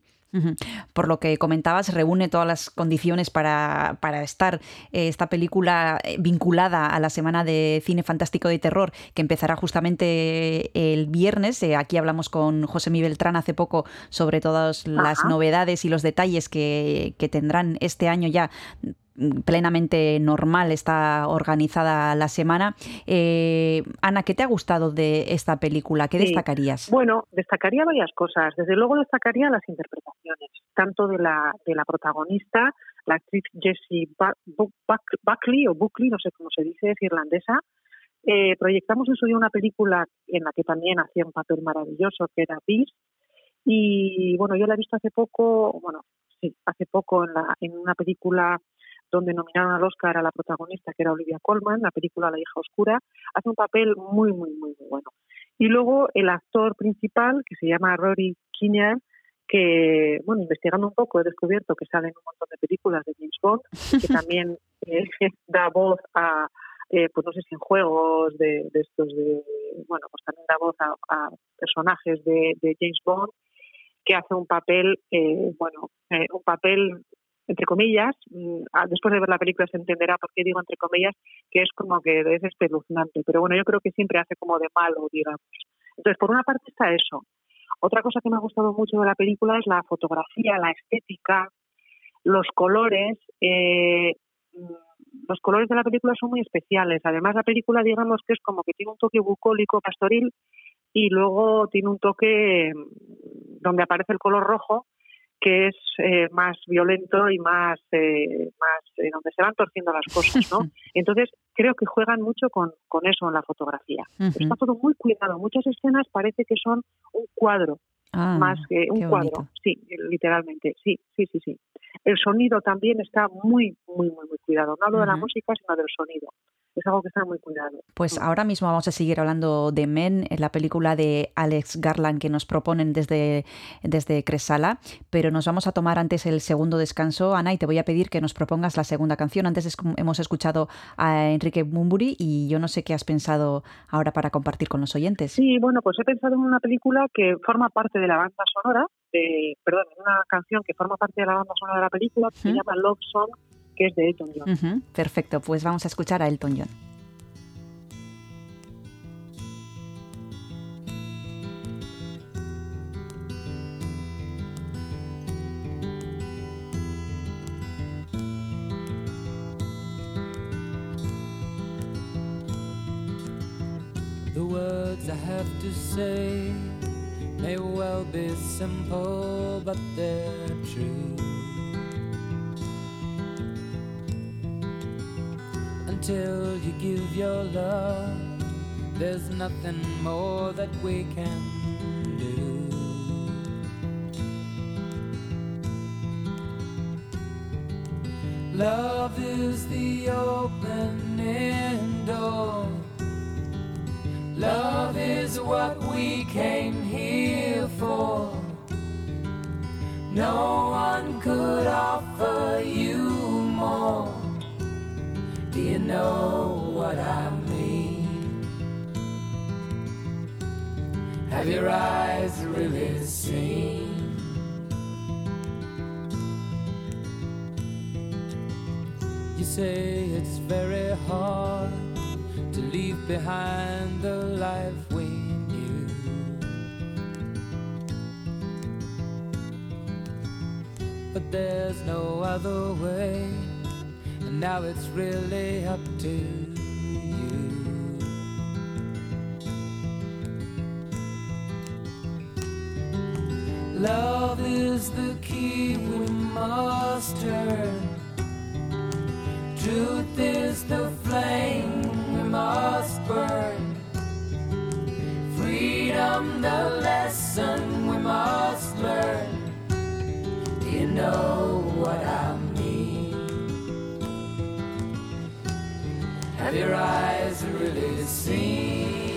Por lo que comentabas, reúne todas las condiciones para, para estar eh, esta película eh, vinculada a la Semana de Cine Fantástico de Terror, que empezará justamente el viernes. Eh, aquí hablamos con José Miguel Beltrán hace poco sobre todas las novedades y los detalles que, que tendrán este año ya plenamente normal está organizada la semana. Eh, Ana, ¿qué te ha gustado de esta película? ¿Qué Sí. destacarías? Bueno, destacaría varias cosas. Desde luego destacaría las interpretaciones, tanto de la, de la protagonista, la actriz Jessie Buckley, o Buckley, no sé cómo se dice, es irlandesa. Eh, proyectamos en su día una película en la que también hacía un papel maravilloso, que era Beast. Y bueno, yo la he visto hace poco, bueno, sí, hace poco en, la, en una película donde nominaron al Oscar a la protagonista, que era Olivia Colman, la película La hija oscura, hace un papel muy, muy, muy, muy bueno. Y luego el actor principal, que se llama Rory Kinnear, que, bueno, investigando un poco he descubierto que sale en un montón de películas de James Bond, que también eh, da voz a, eh, pues no sé si en juegos de, de estos de, bueno, pues también da voz a, a personajes de, de James Bond, que hace un papel, eh, bueno, eh, un papel entre comillas, mm, ah, después de ver la película se entenderá por qué digo entre comillas, que es como que es espeluznante, pero bueno, yo creo que siempre hace como de malo, digamos. Entonces, por una parte está eso. Otra cosa que me ha gustado mucho de la película es la fotografía, la estética, los colores. Eh, mm, los colores de la película son muy especiales. Además, la película, digamos que es como que tiene un toque bucólico, pastoril, y luego tiene un toque mm, donde aparece el color rojo, que es eh, más violento y más, eh, más eh, donde se van torciendo las cosas, ¿no? Entonces creo que juegan mucho con, con eso en la fotografía. Está todo muy cuidado. Muchas escenas parece que son un cuadro Ah, más que un cuadro. bonito. Sí, literalmente. Sí, sí, sí, sí. El sonido también está muy, muy, muy, muy cuidado. No hablo de la música, sino del sonido. Es algo que está muy cuidado. Pues ahora mismo vamos a seguir hablando de Men, en la película de Alex Garland que nos proponen desde, desde Cresala, pero nos vamos a tomar antes el segundo descanso, Ana, y te voy a pedir que nos propongas la segunda canción. Antes es- hemos escuchado a Enrique Bumburi y yo no sé qué has pensado ahora para compartir con los oyentes. Sí, bueno, pues he pensado en una película que forma parte de la banda sonora, de, perdón, en una canción que forma parte de la banda sonora de la película, que se llama Love Song, que es de Elton John. Ujú, perfecto, pues vamos a escuchar a Elton John. The words I have to say may well be simple, but they're true. Until you give your love, there's nothing more that we can do. Love is the opening door. Love is what we came here for. No one could offer you more. Do you know what I mean? Have your eyes really seen? You say it's very hard to leave behind the life we knew. But there's no other way, and now it's really up to you. Love is the key we must turn. Truth is the flame we must burn. Freedom, the lesson we must learn. Do you know what I Have your eyes really seen?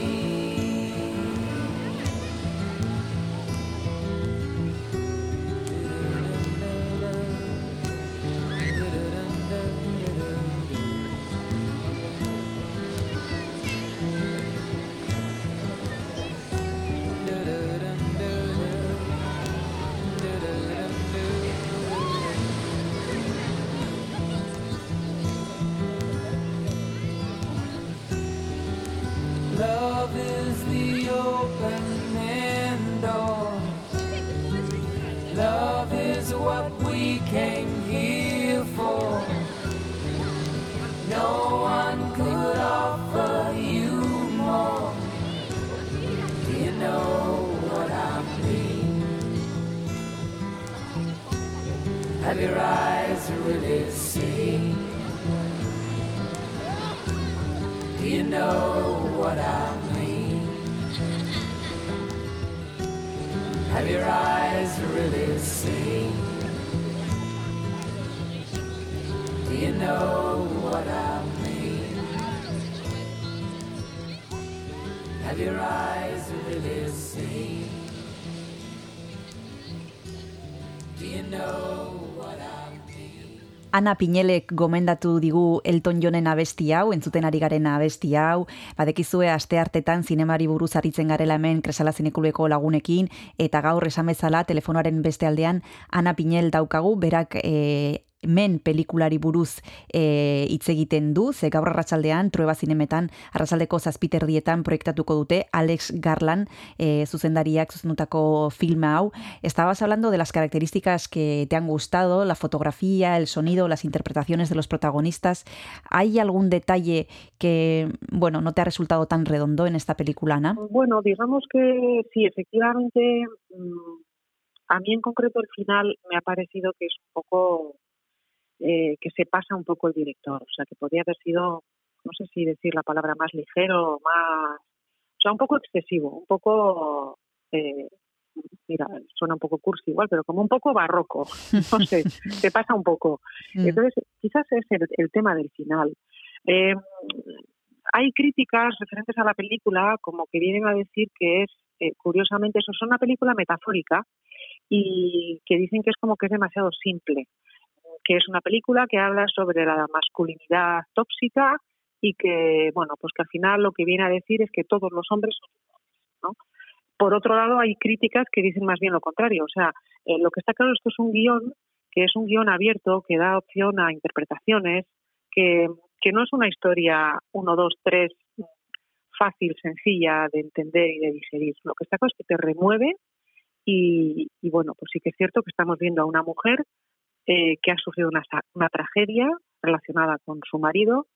Ana Pinelek gomendatu digu Elton Johnen abesti hau, entzuten ari garen abesti hau, badekizue aste hartetan zinemari buruz aritzen garela hemen kresala zinekuleko lagunekin, eta gaur esan bezala telefonoaren beste aldean Ana Pinel daukagu, berak e, men pelikulari buruz e, hitz egiten du, ze gaur arratsaldean trueba zinemetan arratsaldeko zazpiterdietan proiektatuko dute Alex Garland e, zuzendariak zuzendutako filma hau. Estabas hablando de las características que te han gustado, la fotografía, el sonido, las interpretaciones de los protagonistas. ¿Hay algún detalle que, bueno, no te ha resultado tan redondo en esta película, Ana? Bueno, digamos que sí, efectivamente, mm, a mí en concreto el final me ha parecido que es un poco eh, que se pasa un poco el director, o sea, que podría haber sido, no sé si decir la palabra más ligero, más, o sea, un poco excesivo, un poco, eh, mira, suena un poco cursi igual, pero como un poco barroco, no sé, se pasa un poco. Mm. Entonces, quizás es el, el tema del final. Eh, hay críticas referentes a la película como que vienen a decir que es, eh, curiosamente, eso es una película metafórica y que dicen que es como que es demasiado simple que es una película que habla sobre la masculinidad tóxica y que, bueno, pues que al final lo que viene a decir es que todos los hombres son iguales, ¿no? Por otro lado, hay críticas que dicen más bien lo contrario. O sea, eh, lo que está claro es que es un guion que es un guion abierto, que da opción a interpretaciones, que, que no es una historia uno, dos, tres fácil, sencilla de entender y de digerir. Lo que está claro es que te remueve y, y bueno, pues sí que es cierto que estamos viendo a una mujer eh, que ha sufrido una, una tragedia relacionada con su marido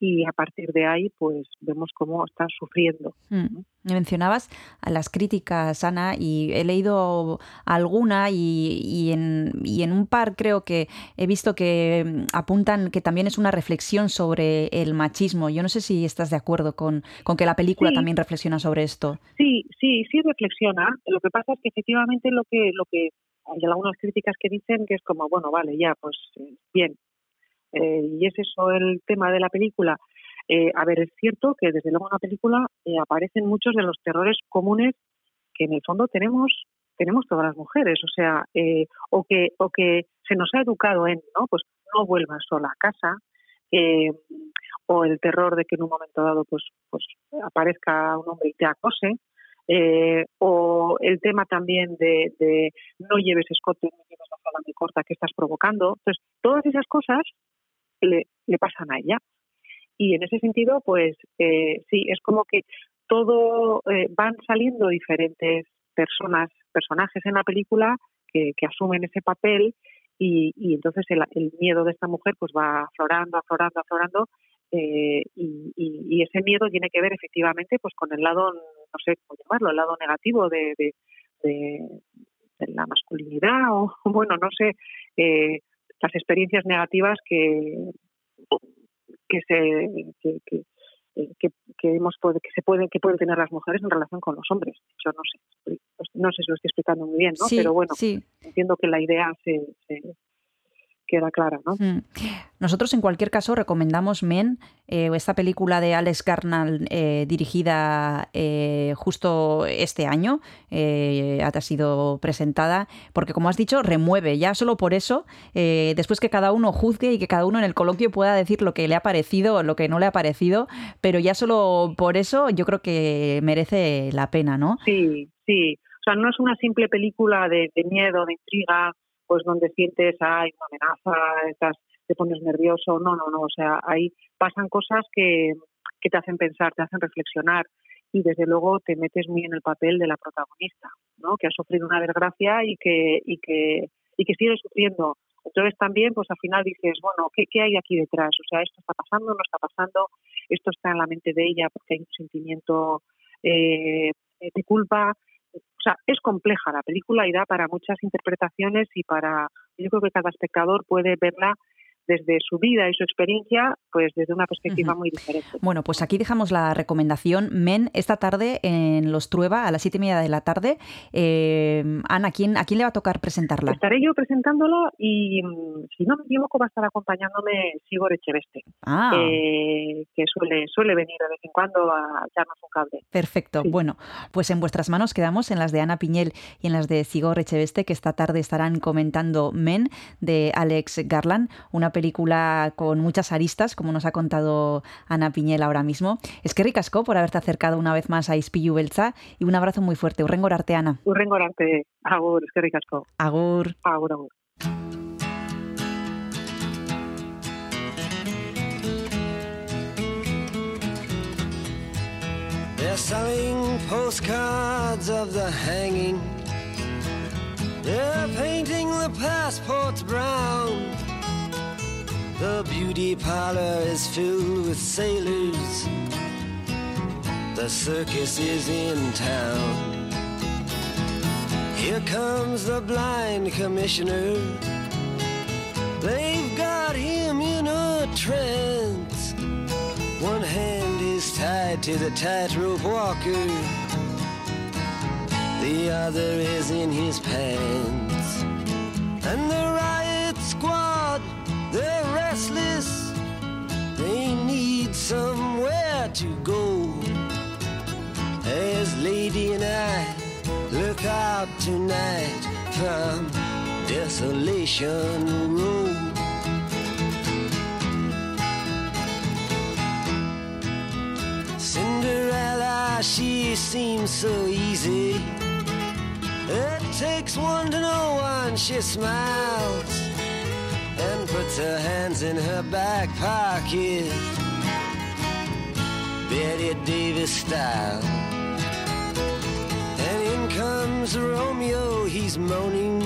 y a partir de ahí pues vemos cómo está sufriendo. Mm. Mencionabas a las críticas, Ana, y he leído alguna y, y en, y en un par creo que he visto que mm, apuntan que también es una reflexión sobre el machismo. Yo no sé si estás de acuerdo con, con que la película Sí. también reflexiona sobre esto. Sí, sí, sí reflexiona. Lo que pasa es que efectivamente lo que lo que hay algunas críticas que dicen que es como bueno vale ya pues eh, bien Eh, y es eso el tema de la película. Eh, a ver, es cierto que desde luego en la película aparecen muchos de los terrores comunes que en el fondo tenemos tenemos todas las mujeres, o sea, o que o que se nos ha educado en, ¿no? Pues no vuelvas sola a casa, o el terror de que en un momento dado pues pues aparezca un hombre y te acose, eh, o el tema también de, de no lleves escote, no lleves la falda muy corta que estás provocando. Entonces, todas esas cosas le, pasan a ella. Y en ese sentido, pues eh, sí, es como que todo eh, van saliendo diferentes personas, personajes en la película que, que asumen ese papel y, y entonces el, el miedo de esta mujer pues va aflorando, aflorando, aflorando eh, y- y ese miedo tiene que ver efectivamente pues con el lado, no sé cómo llamarlo, el lado negativo de, de, de- de la masculinidad o bueno, no sé, eh, las experiencias negativas que que se que, que, que, que hemos pod- que se pueden que pueden tener las mujeres en relación con los hombres. Yo no sé, no sé si lo estoy explicando muy bien, ¿no? Sí, Pero bueno, sí. entiendo que la idea se, se queda clara, ¿no? Mm. Nosotros, en cualquier caso, recomendamos Men, eh, esta película de Alex Garnall eh, dirigida eh, justo este año, eh, ha sido presentada, porque como has dicho, remueve. Ya solo por eso, eh, después que cada uno juzgue y que cada uno en el coloquio pueda decir lo que le ha parecido o lo que no le ha parecido, pero ya solo por eso yo creo que merece la pena, ¿no? Sí, sí. O sea, no es una simple película de, de miedo, de intriga, pues donde sientes, hay una amenaza, estás, te pones nervioso. No, no, no. O sea, ahí pasan cosas que, que te hacen pensar, te hacen reflexionar y desde luego te metes muy en el papel de la protagonista, ¿no? Que ha sufrido una desgracia y que, y que, y que sigue sufriendo. Entonces también, pues al final dices, bueno, ¿qué, ¿qué hay aquí detrás? O sea, esto está pasando, no está pasando, esto está en la mente de ella porque hay un sentimiento eh, de culpa. O sea, es compleja la película y da para muchas interpretaciones y para, yo creo que cada espectador puede verla desde su vida y su experiencia, pues desde una perspectiva muy diferente. Bueno, pues aquí dejamos la recomendación. Men, esta tarde en Los Trueba, a las siete y media de la tarde. Eh, Ana, ¿a quién, ¿a quién le va a tocar presentarla? Estaré yo presentándola y, mm, si no me equivoco, va a estar acompañándome Sigor Echeveste, Ah, eh, que suele, suele venir de vez en cuando a echarnos un cable. perfecto. sí. Bueno, pues en vuestras manos quedamos, en las de Ana Piñel y en las de Sigor Echeveste, que esta tarde estarán comentando Men de Alex Garland, una película con muchas aristas, como nos ha contado Ana Piñel ahora mismo. Es que ricasco por haberte acercado una vez más a Ispilu Beltza y un abrazo muy fuerte. Urrengo arte, Ana. Urrengo arte, agur, eskerrik asko. Agur. Agur, agur. They're selling postcards of the hanging. They're painting the passports brown. The beauty parlor is filled with sailors. The circus is in town. Here comes the blind commissioner. They've got him in a trance. One hand is tied to the tightrope walker, the other is in his pants. And the riot squad, they're restless, they need somewhere to go. As Lady and I look out tonight from Desolation Road. Cinderella, she seems so easy. It takes one to know one. She smiles and puts her hands in her back pocket. Betty Davis style. And in comes Romeo, he's moaning.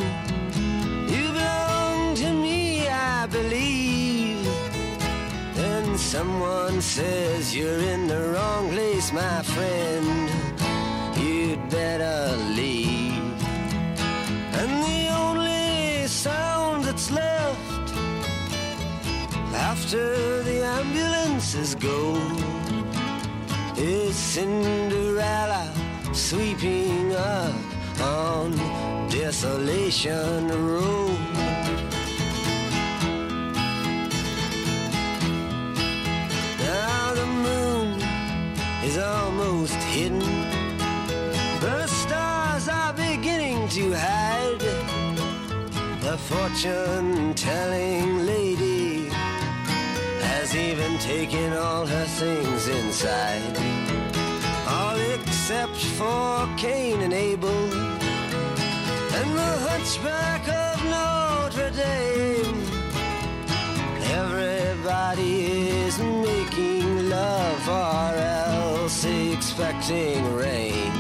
You belong to me, I believe. And someone says you're in the wrong place, my friend. You'd better leave. After the ambulances go is Cinderella sweeping up on Desolation Road. Now the moon is almost hidden. The stars are beginning to hide. The fortune telling lady has even taken all her things inside. All except for Cain and Abel and the hunchback of Notre Dame. Everybody is making love or else expecting rain.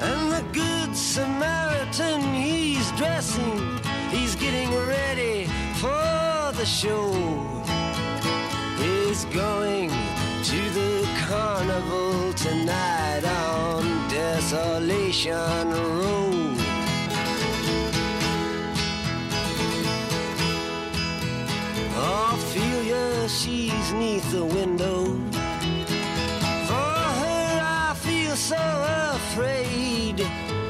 And the good Samaritan, he's dressing, he's getting ready for the show. Going to the carnival tonight on Desolation Road. Ophelia, she's neath the window. For her, I feel so afraid.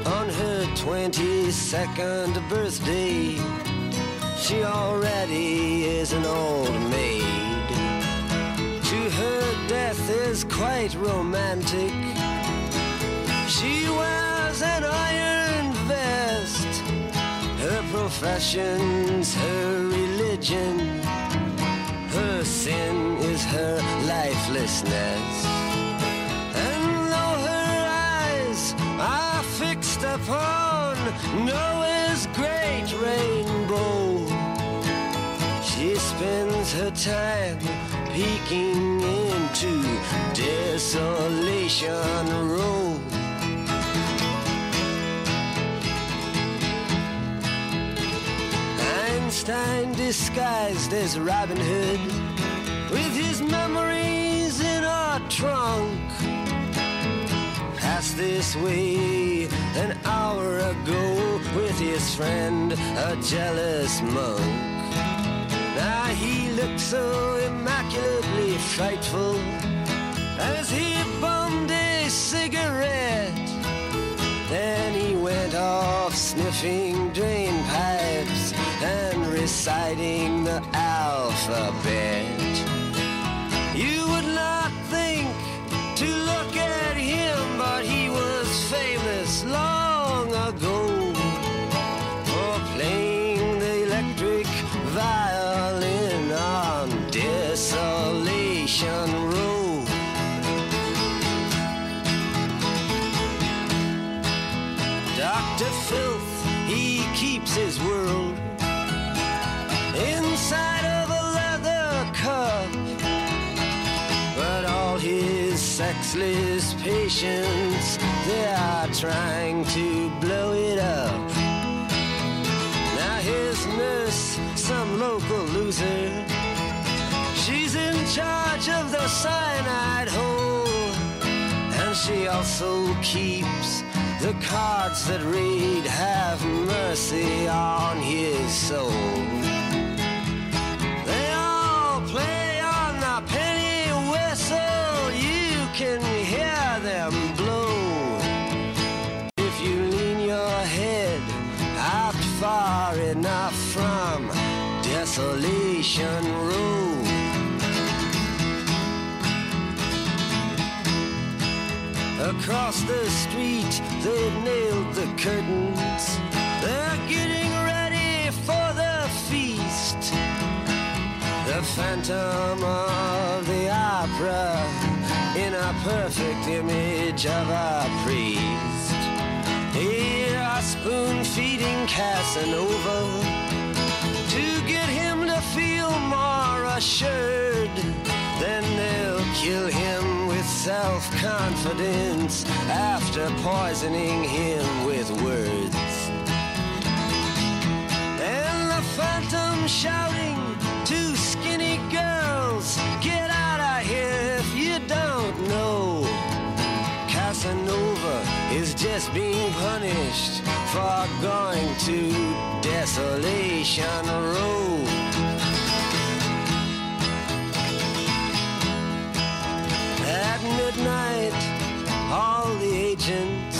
On her 22nd birthday, she already is an old maid. Death is quite romantic. She wears an iron vest. Her profession's her religion. Her sin is her lifelessness. And though her eyes are fixed upon Noah's great rainbow, she spends her time peeking into Desolation Road. Einstein disguised as Robin Hood with his memories in our trunk. Passed this way an hour ago with his friend, a jealous monk. Now he looked so immaculately frightful as he bummed a cigarette. Then he went off sniffing drain pipes and reciting the alphabet. Dr. Filth, he keeps his world inside of a leather cup. But all his sexless patients, they are trying to blow it up. Now his nurse, some local loser, she's in charge of the cyanide hole. And she also keeps the cards that read, Have mercy on his soul. They all play on the penny whistle, you can hear them blow. If you lean your head out far enough from Desolation Road. Across the street, they've nailed the curtains. They're getting ready for the feast. The phantom of the opera in a perfect image of a priest. Here are spoon feeding Casanova to get him to feel more assured. Then they'll kill him with self confidence after poisoning him with words. And the phantom shouting to skinny girls, Get out of here if you don't know. Casanova is just being punished for going to Desolation Road. Midnight, all the agents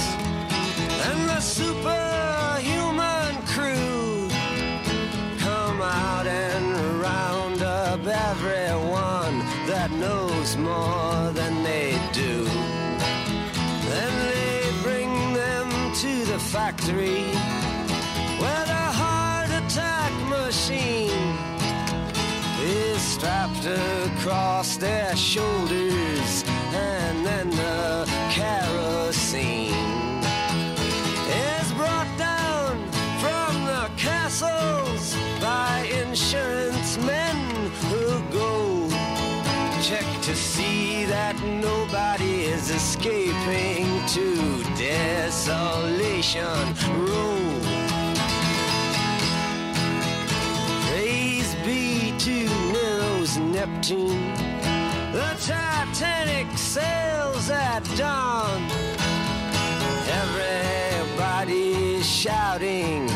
and the superhuman crew come out and round up everyone that knows more than they do. Then they bring them to the factory where the heart attack machine is strapped across their shoulders the kerosene is brought down from the castles by insurance men who go check to see that nobody is escaping to desolation road Praise be to Nero's Neptune. The Titanic sails at dawn. Everybody's shouting,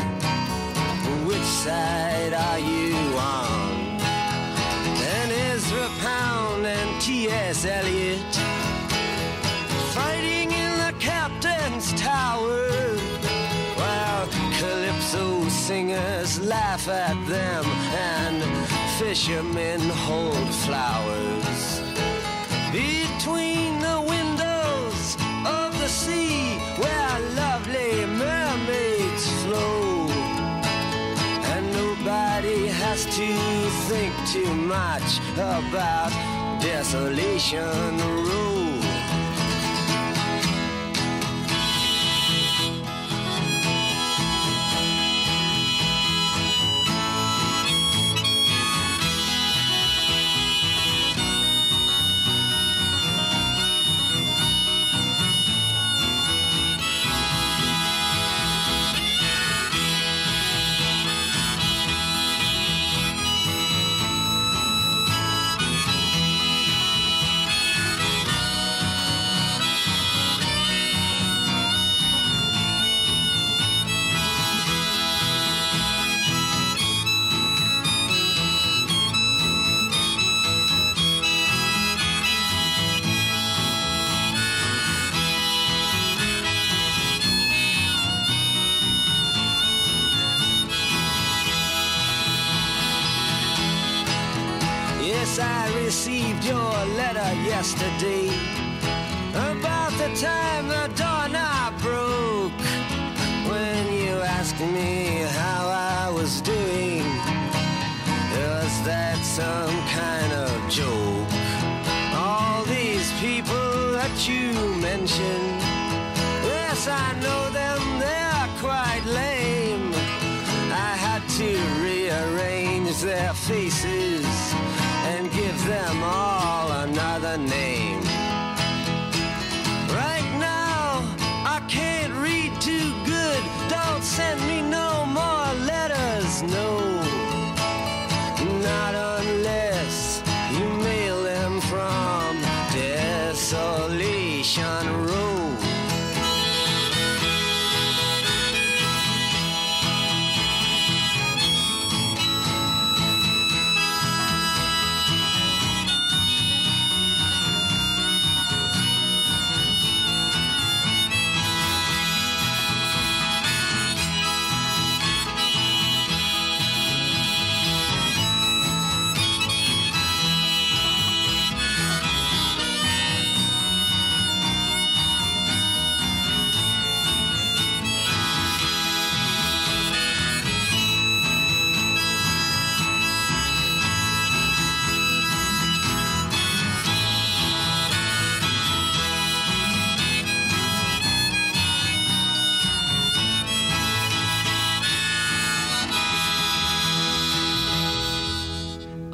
which side are you on? And Ezra Pound and T.S. Eliot fighting in the captain's tower. While calypso singers laugh at them and fishermen hold flowers. Between the windows of the sea where lovely mermaids flow. And nobody has to think too much about Desolation Road.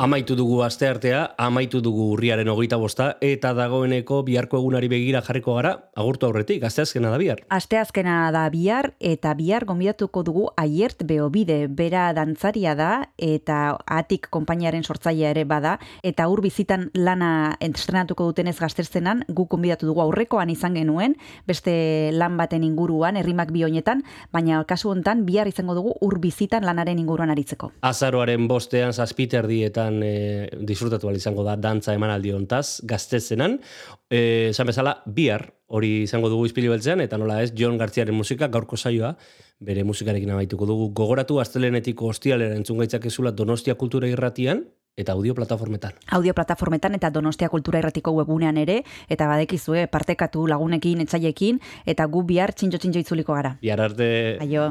Amaitu dugu asteartea, amaitu dugu urriaren hogeita bosta, eta dagoeneko biharko egunari begira jarriko gara, agurtu aurretik, asteazkena da bihar. Asteazkena da bihar eta bihar gonbidatuko dugu Aiert Beobide, bera dantzaria da eta Atik konpainiaren sortzailea ere bada eta ur bizitan lana estrenatuko dutenez gazterzenan guk gonbidatu dugu aurrekoan izan genuen, beste lan baten inguruan, herrimak bi honetan, baina kasu hontan bihar izango dugu ur bizitan lanaren inguruan aritzeko. Azaroaren bostean zazpiterdietan e, disfrutatu ahal izango da dantza emanaldi hontaz, gaztezenan. E, esan bezala, bihar hori izango dugu izpili beltzean, eta nola ez, John Gartziaren musika, gaurko saioa, bere musikarekin amaituko dugu. Gogoratu astelenetiko ostialera entzun gaitzakezula Donostia Kultura Irratian, eta audio plataformetan. Audio plataformetan eta Donostia Kultura Irratiko webunean ere, eta badekizue partekatu lagunekin, etzaiekin, eta gu bihar txintxo-txintxo itzuliko gara. Bihar arte... Aio.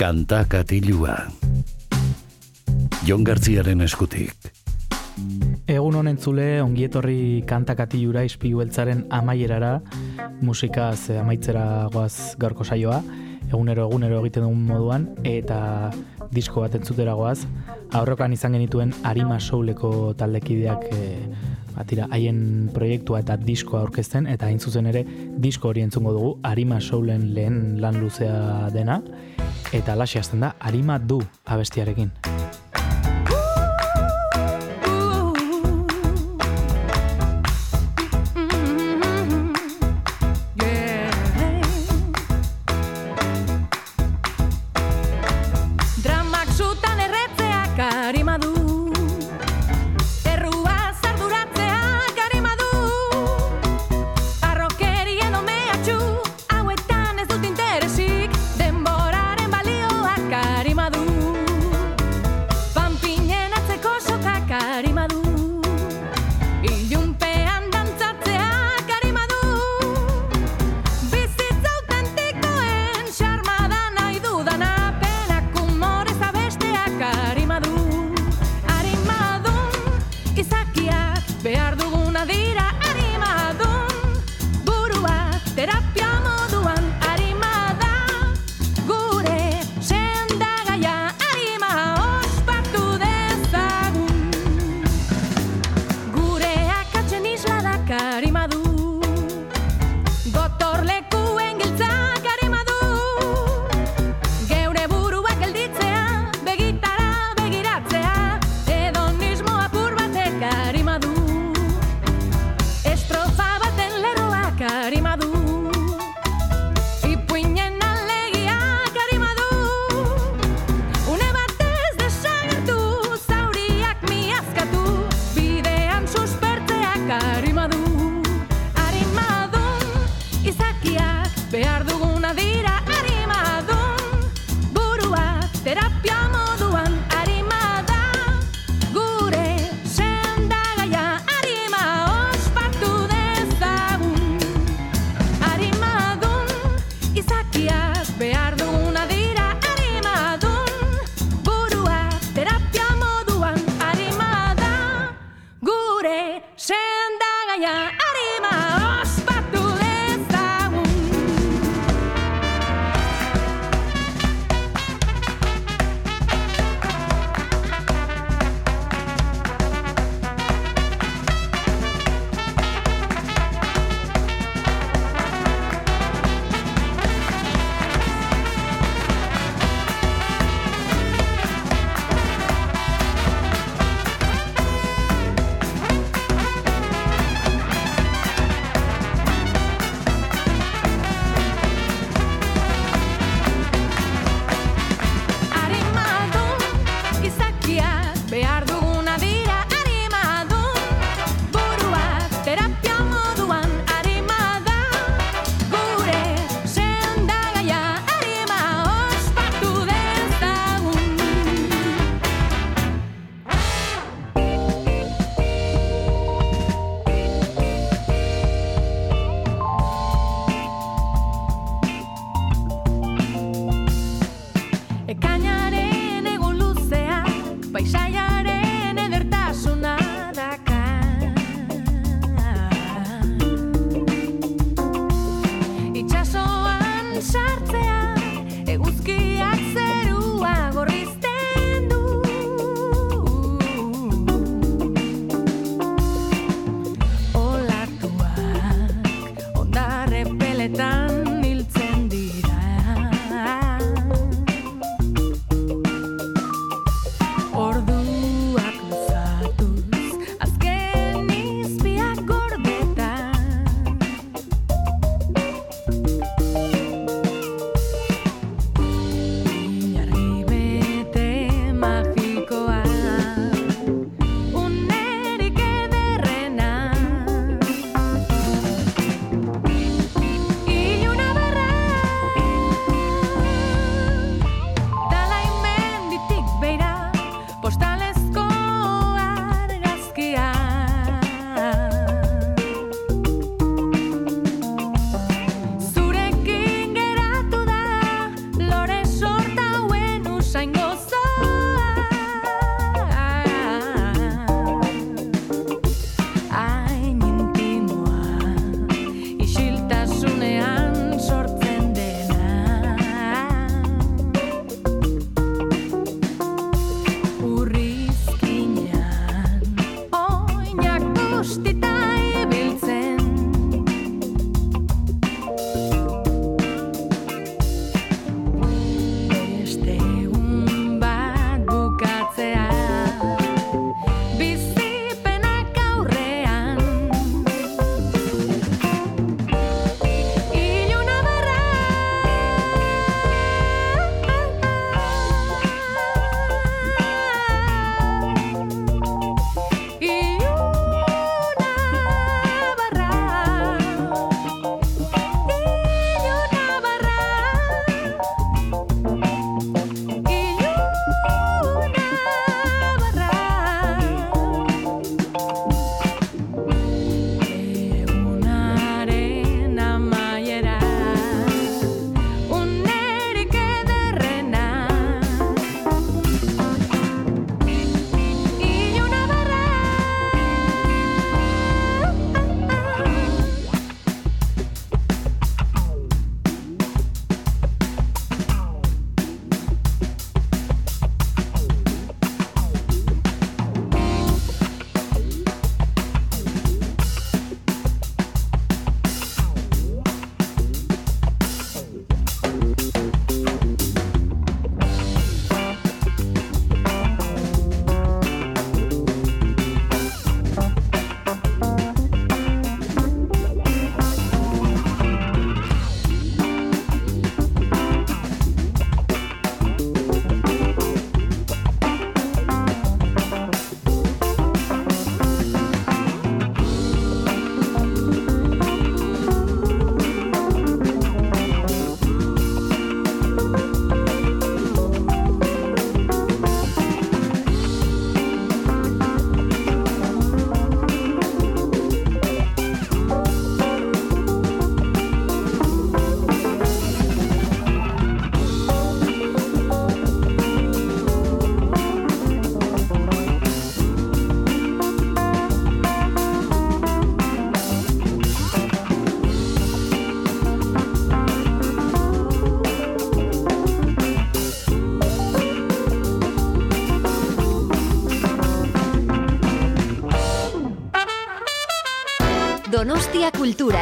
Kanta katilua. Jon Gartziaren eskutik. Egun honen zule ongietorri kantakatilura ispilu beltzaren amaierara, musikaz eh, amaitzera goaz gaurko saioa, egunero egunero egiten dugun moduan, eta disko bat entzutera goaz. Aurrokan izan genituen Arima Souleko taldekideak e, batira haien proiektua eta diskoa aurkezten, eta hain zuzen ere disko hori entzungo dugu Arima Soulen lehen lan luzea dena, eta alaxe hasten da Arima du abestiarekin.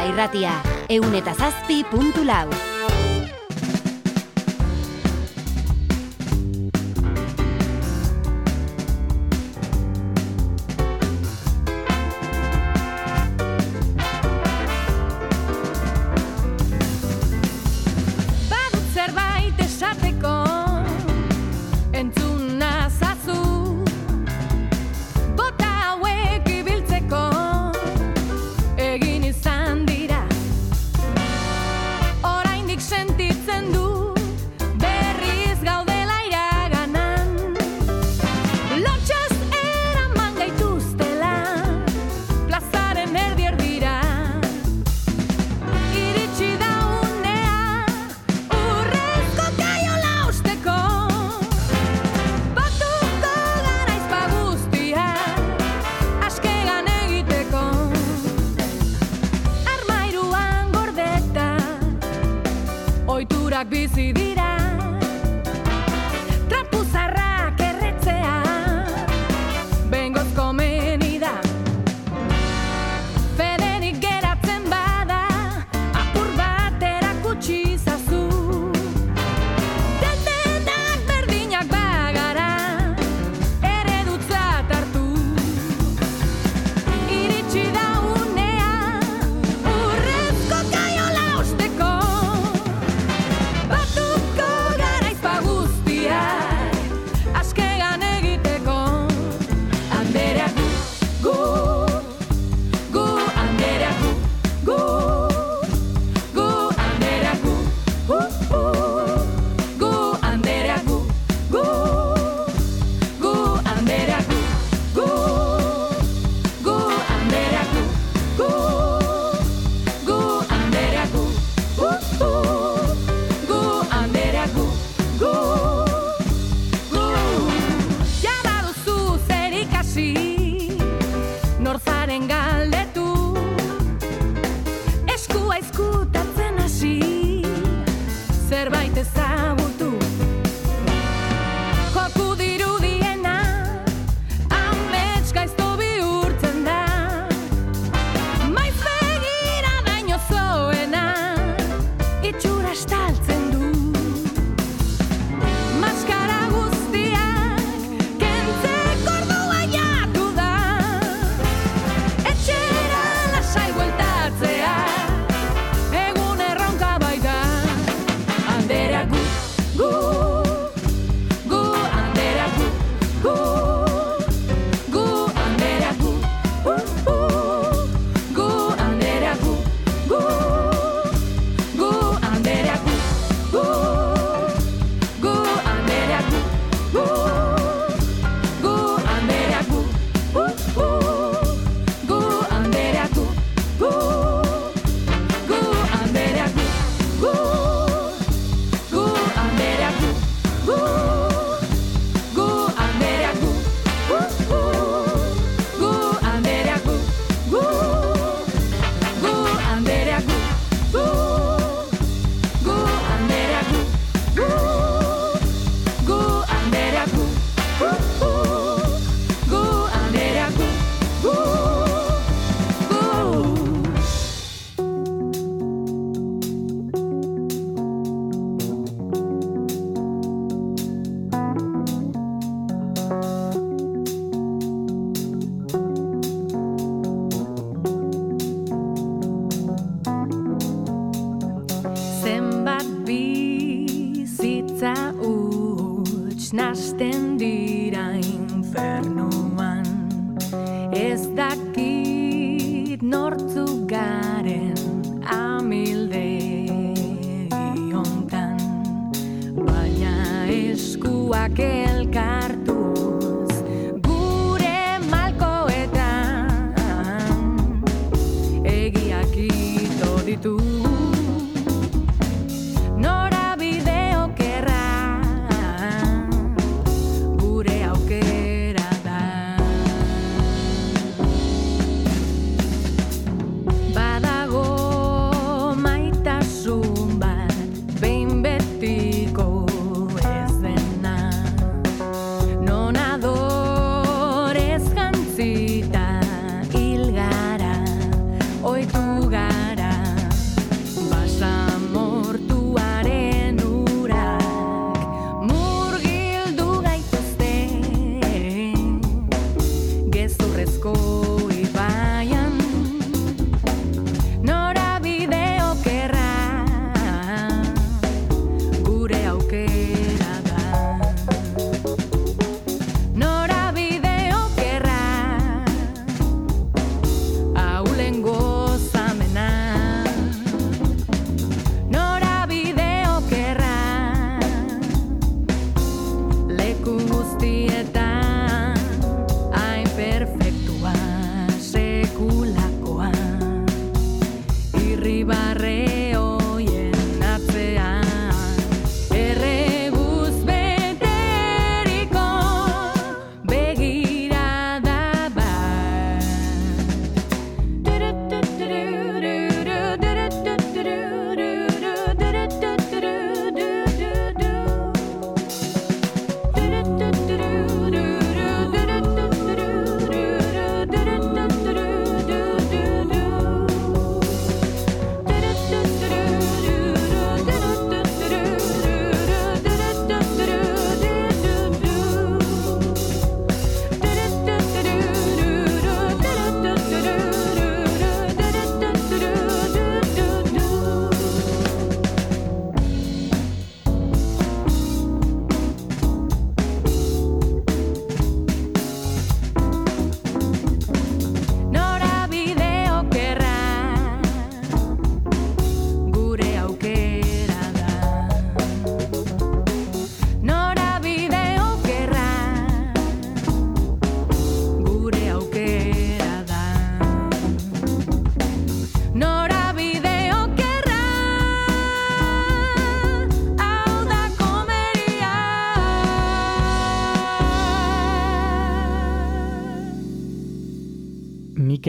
Irratia. Eun eta zazpi puntu lau.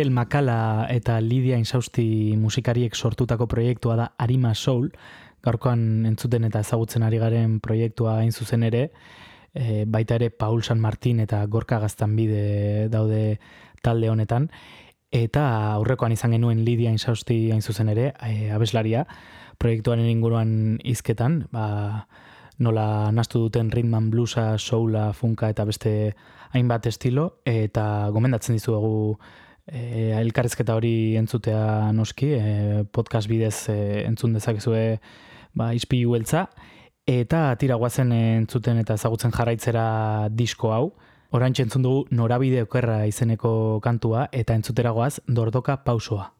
Mikel Makala eta Lidia Insausti musikariek sortutako proiektua da Arima Soul, gaurkoan entzuten eta ezagutzen ari garen proiektua hain zuzen ere, e, baita ere Paul San Martin eta Gorka Gaztanbide daude talde honetan, eta aurrekoan izan genuen Lidia Insausti hain zuzen ere, e, abeslaria, proiektuaren inguruan hizketan, ba, nola nastu duten ritman bluesa, soula, funka eta beste hainbat estilo, eta gomendatzen dizuegu e, elkarrezketa hori entzutea noski, e, podcast bidez e, entzun dezakezue ba, izpi hueltza, eta tira guazen entzuten eta ezagutzen jarraitzera disko hau, orain entzun dugu norabide okerra izeneko kantua, eta entzutera goaz dordoka pausoa.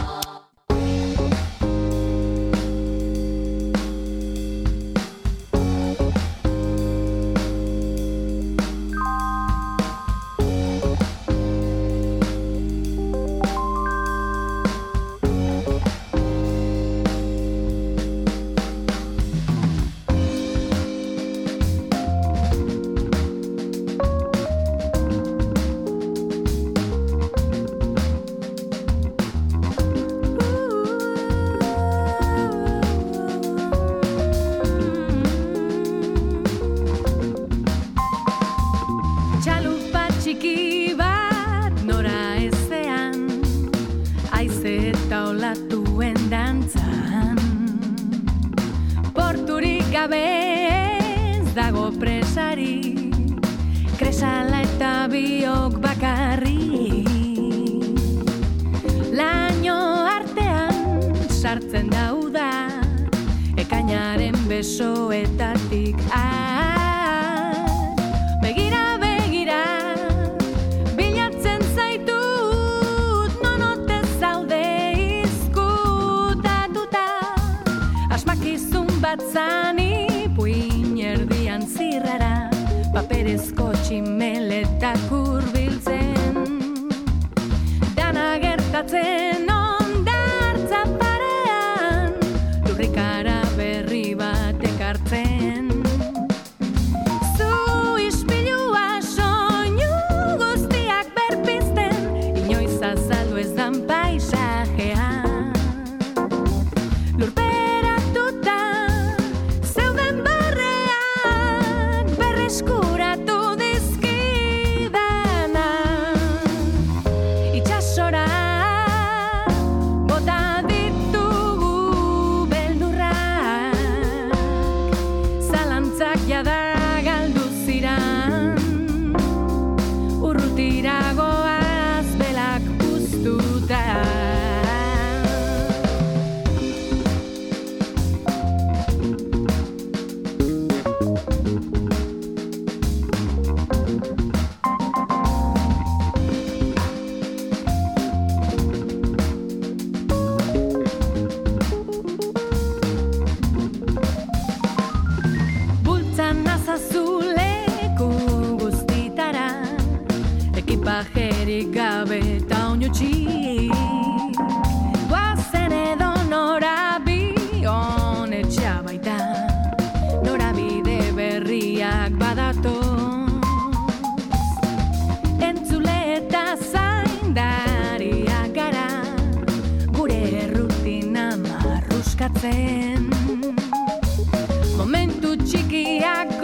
chiqui, I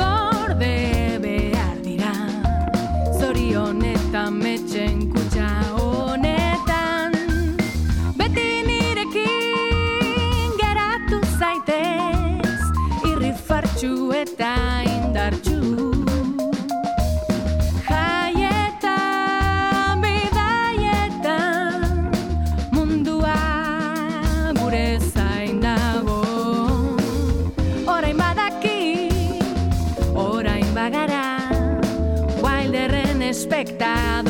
perfecta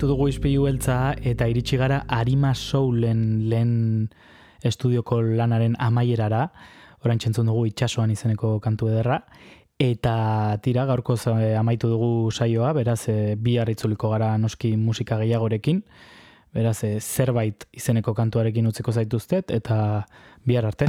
jarraitu dugu izpilu beltza eta iritsi gara Arima Soulen lehen estudioko lanaren amaierara, orain txentzun dugu itxasoan izeneko kantu ederra, eta tira gaurko eh, amaitu dugu saioa, beraz e, bihar itzuliko gara noski musika gehiagorekin, beraz e, zerbait izeneko kantuarekin utziko zaituztet, eta bihar arte.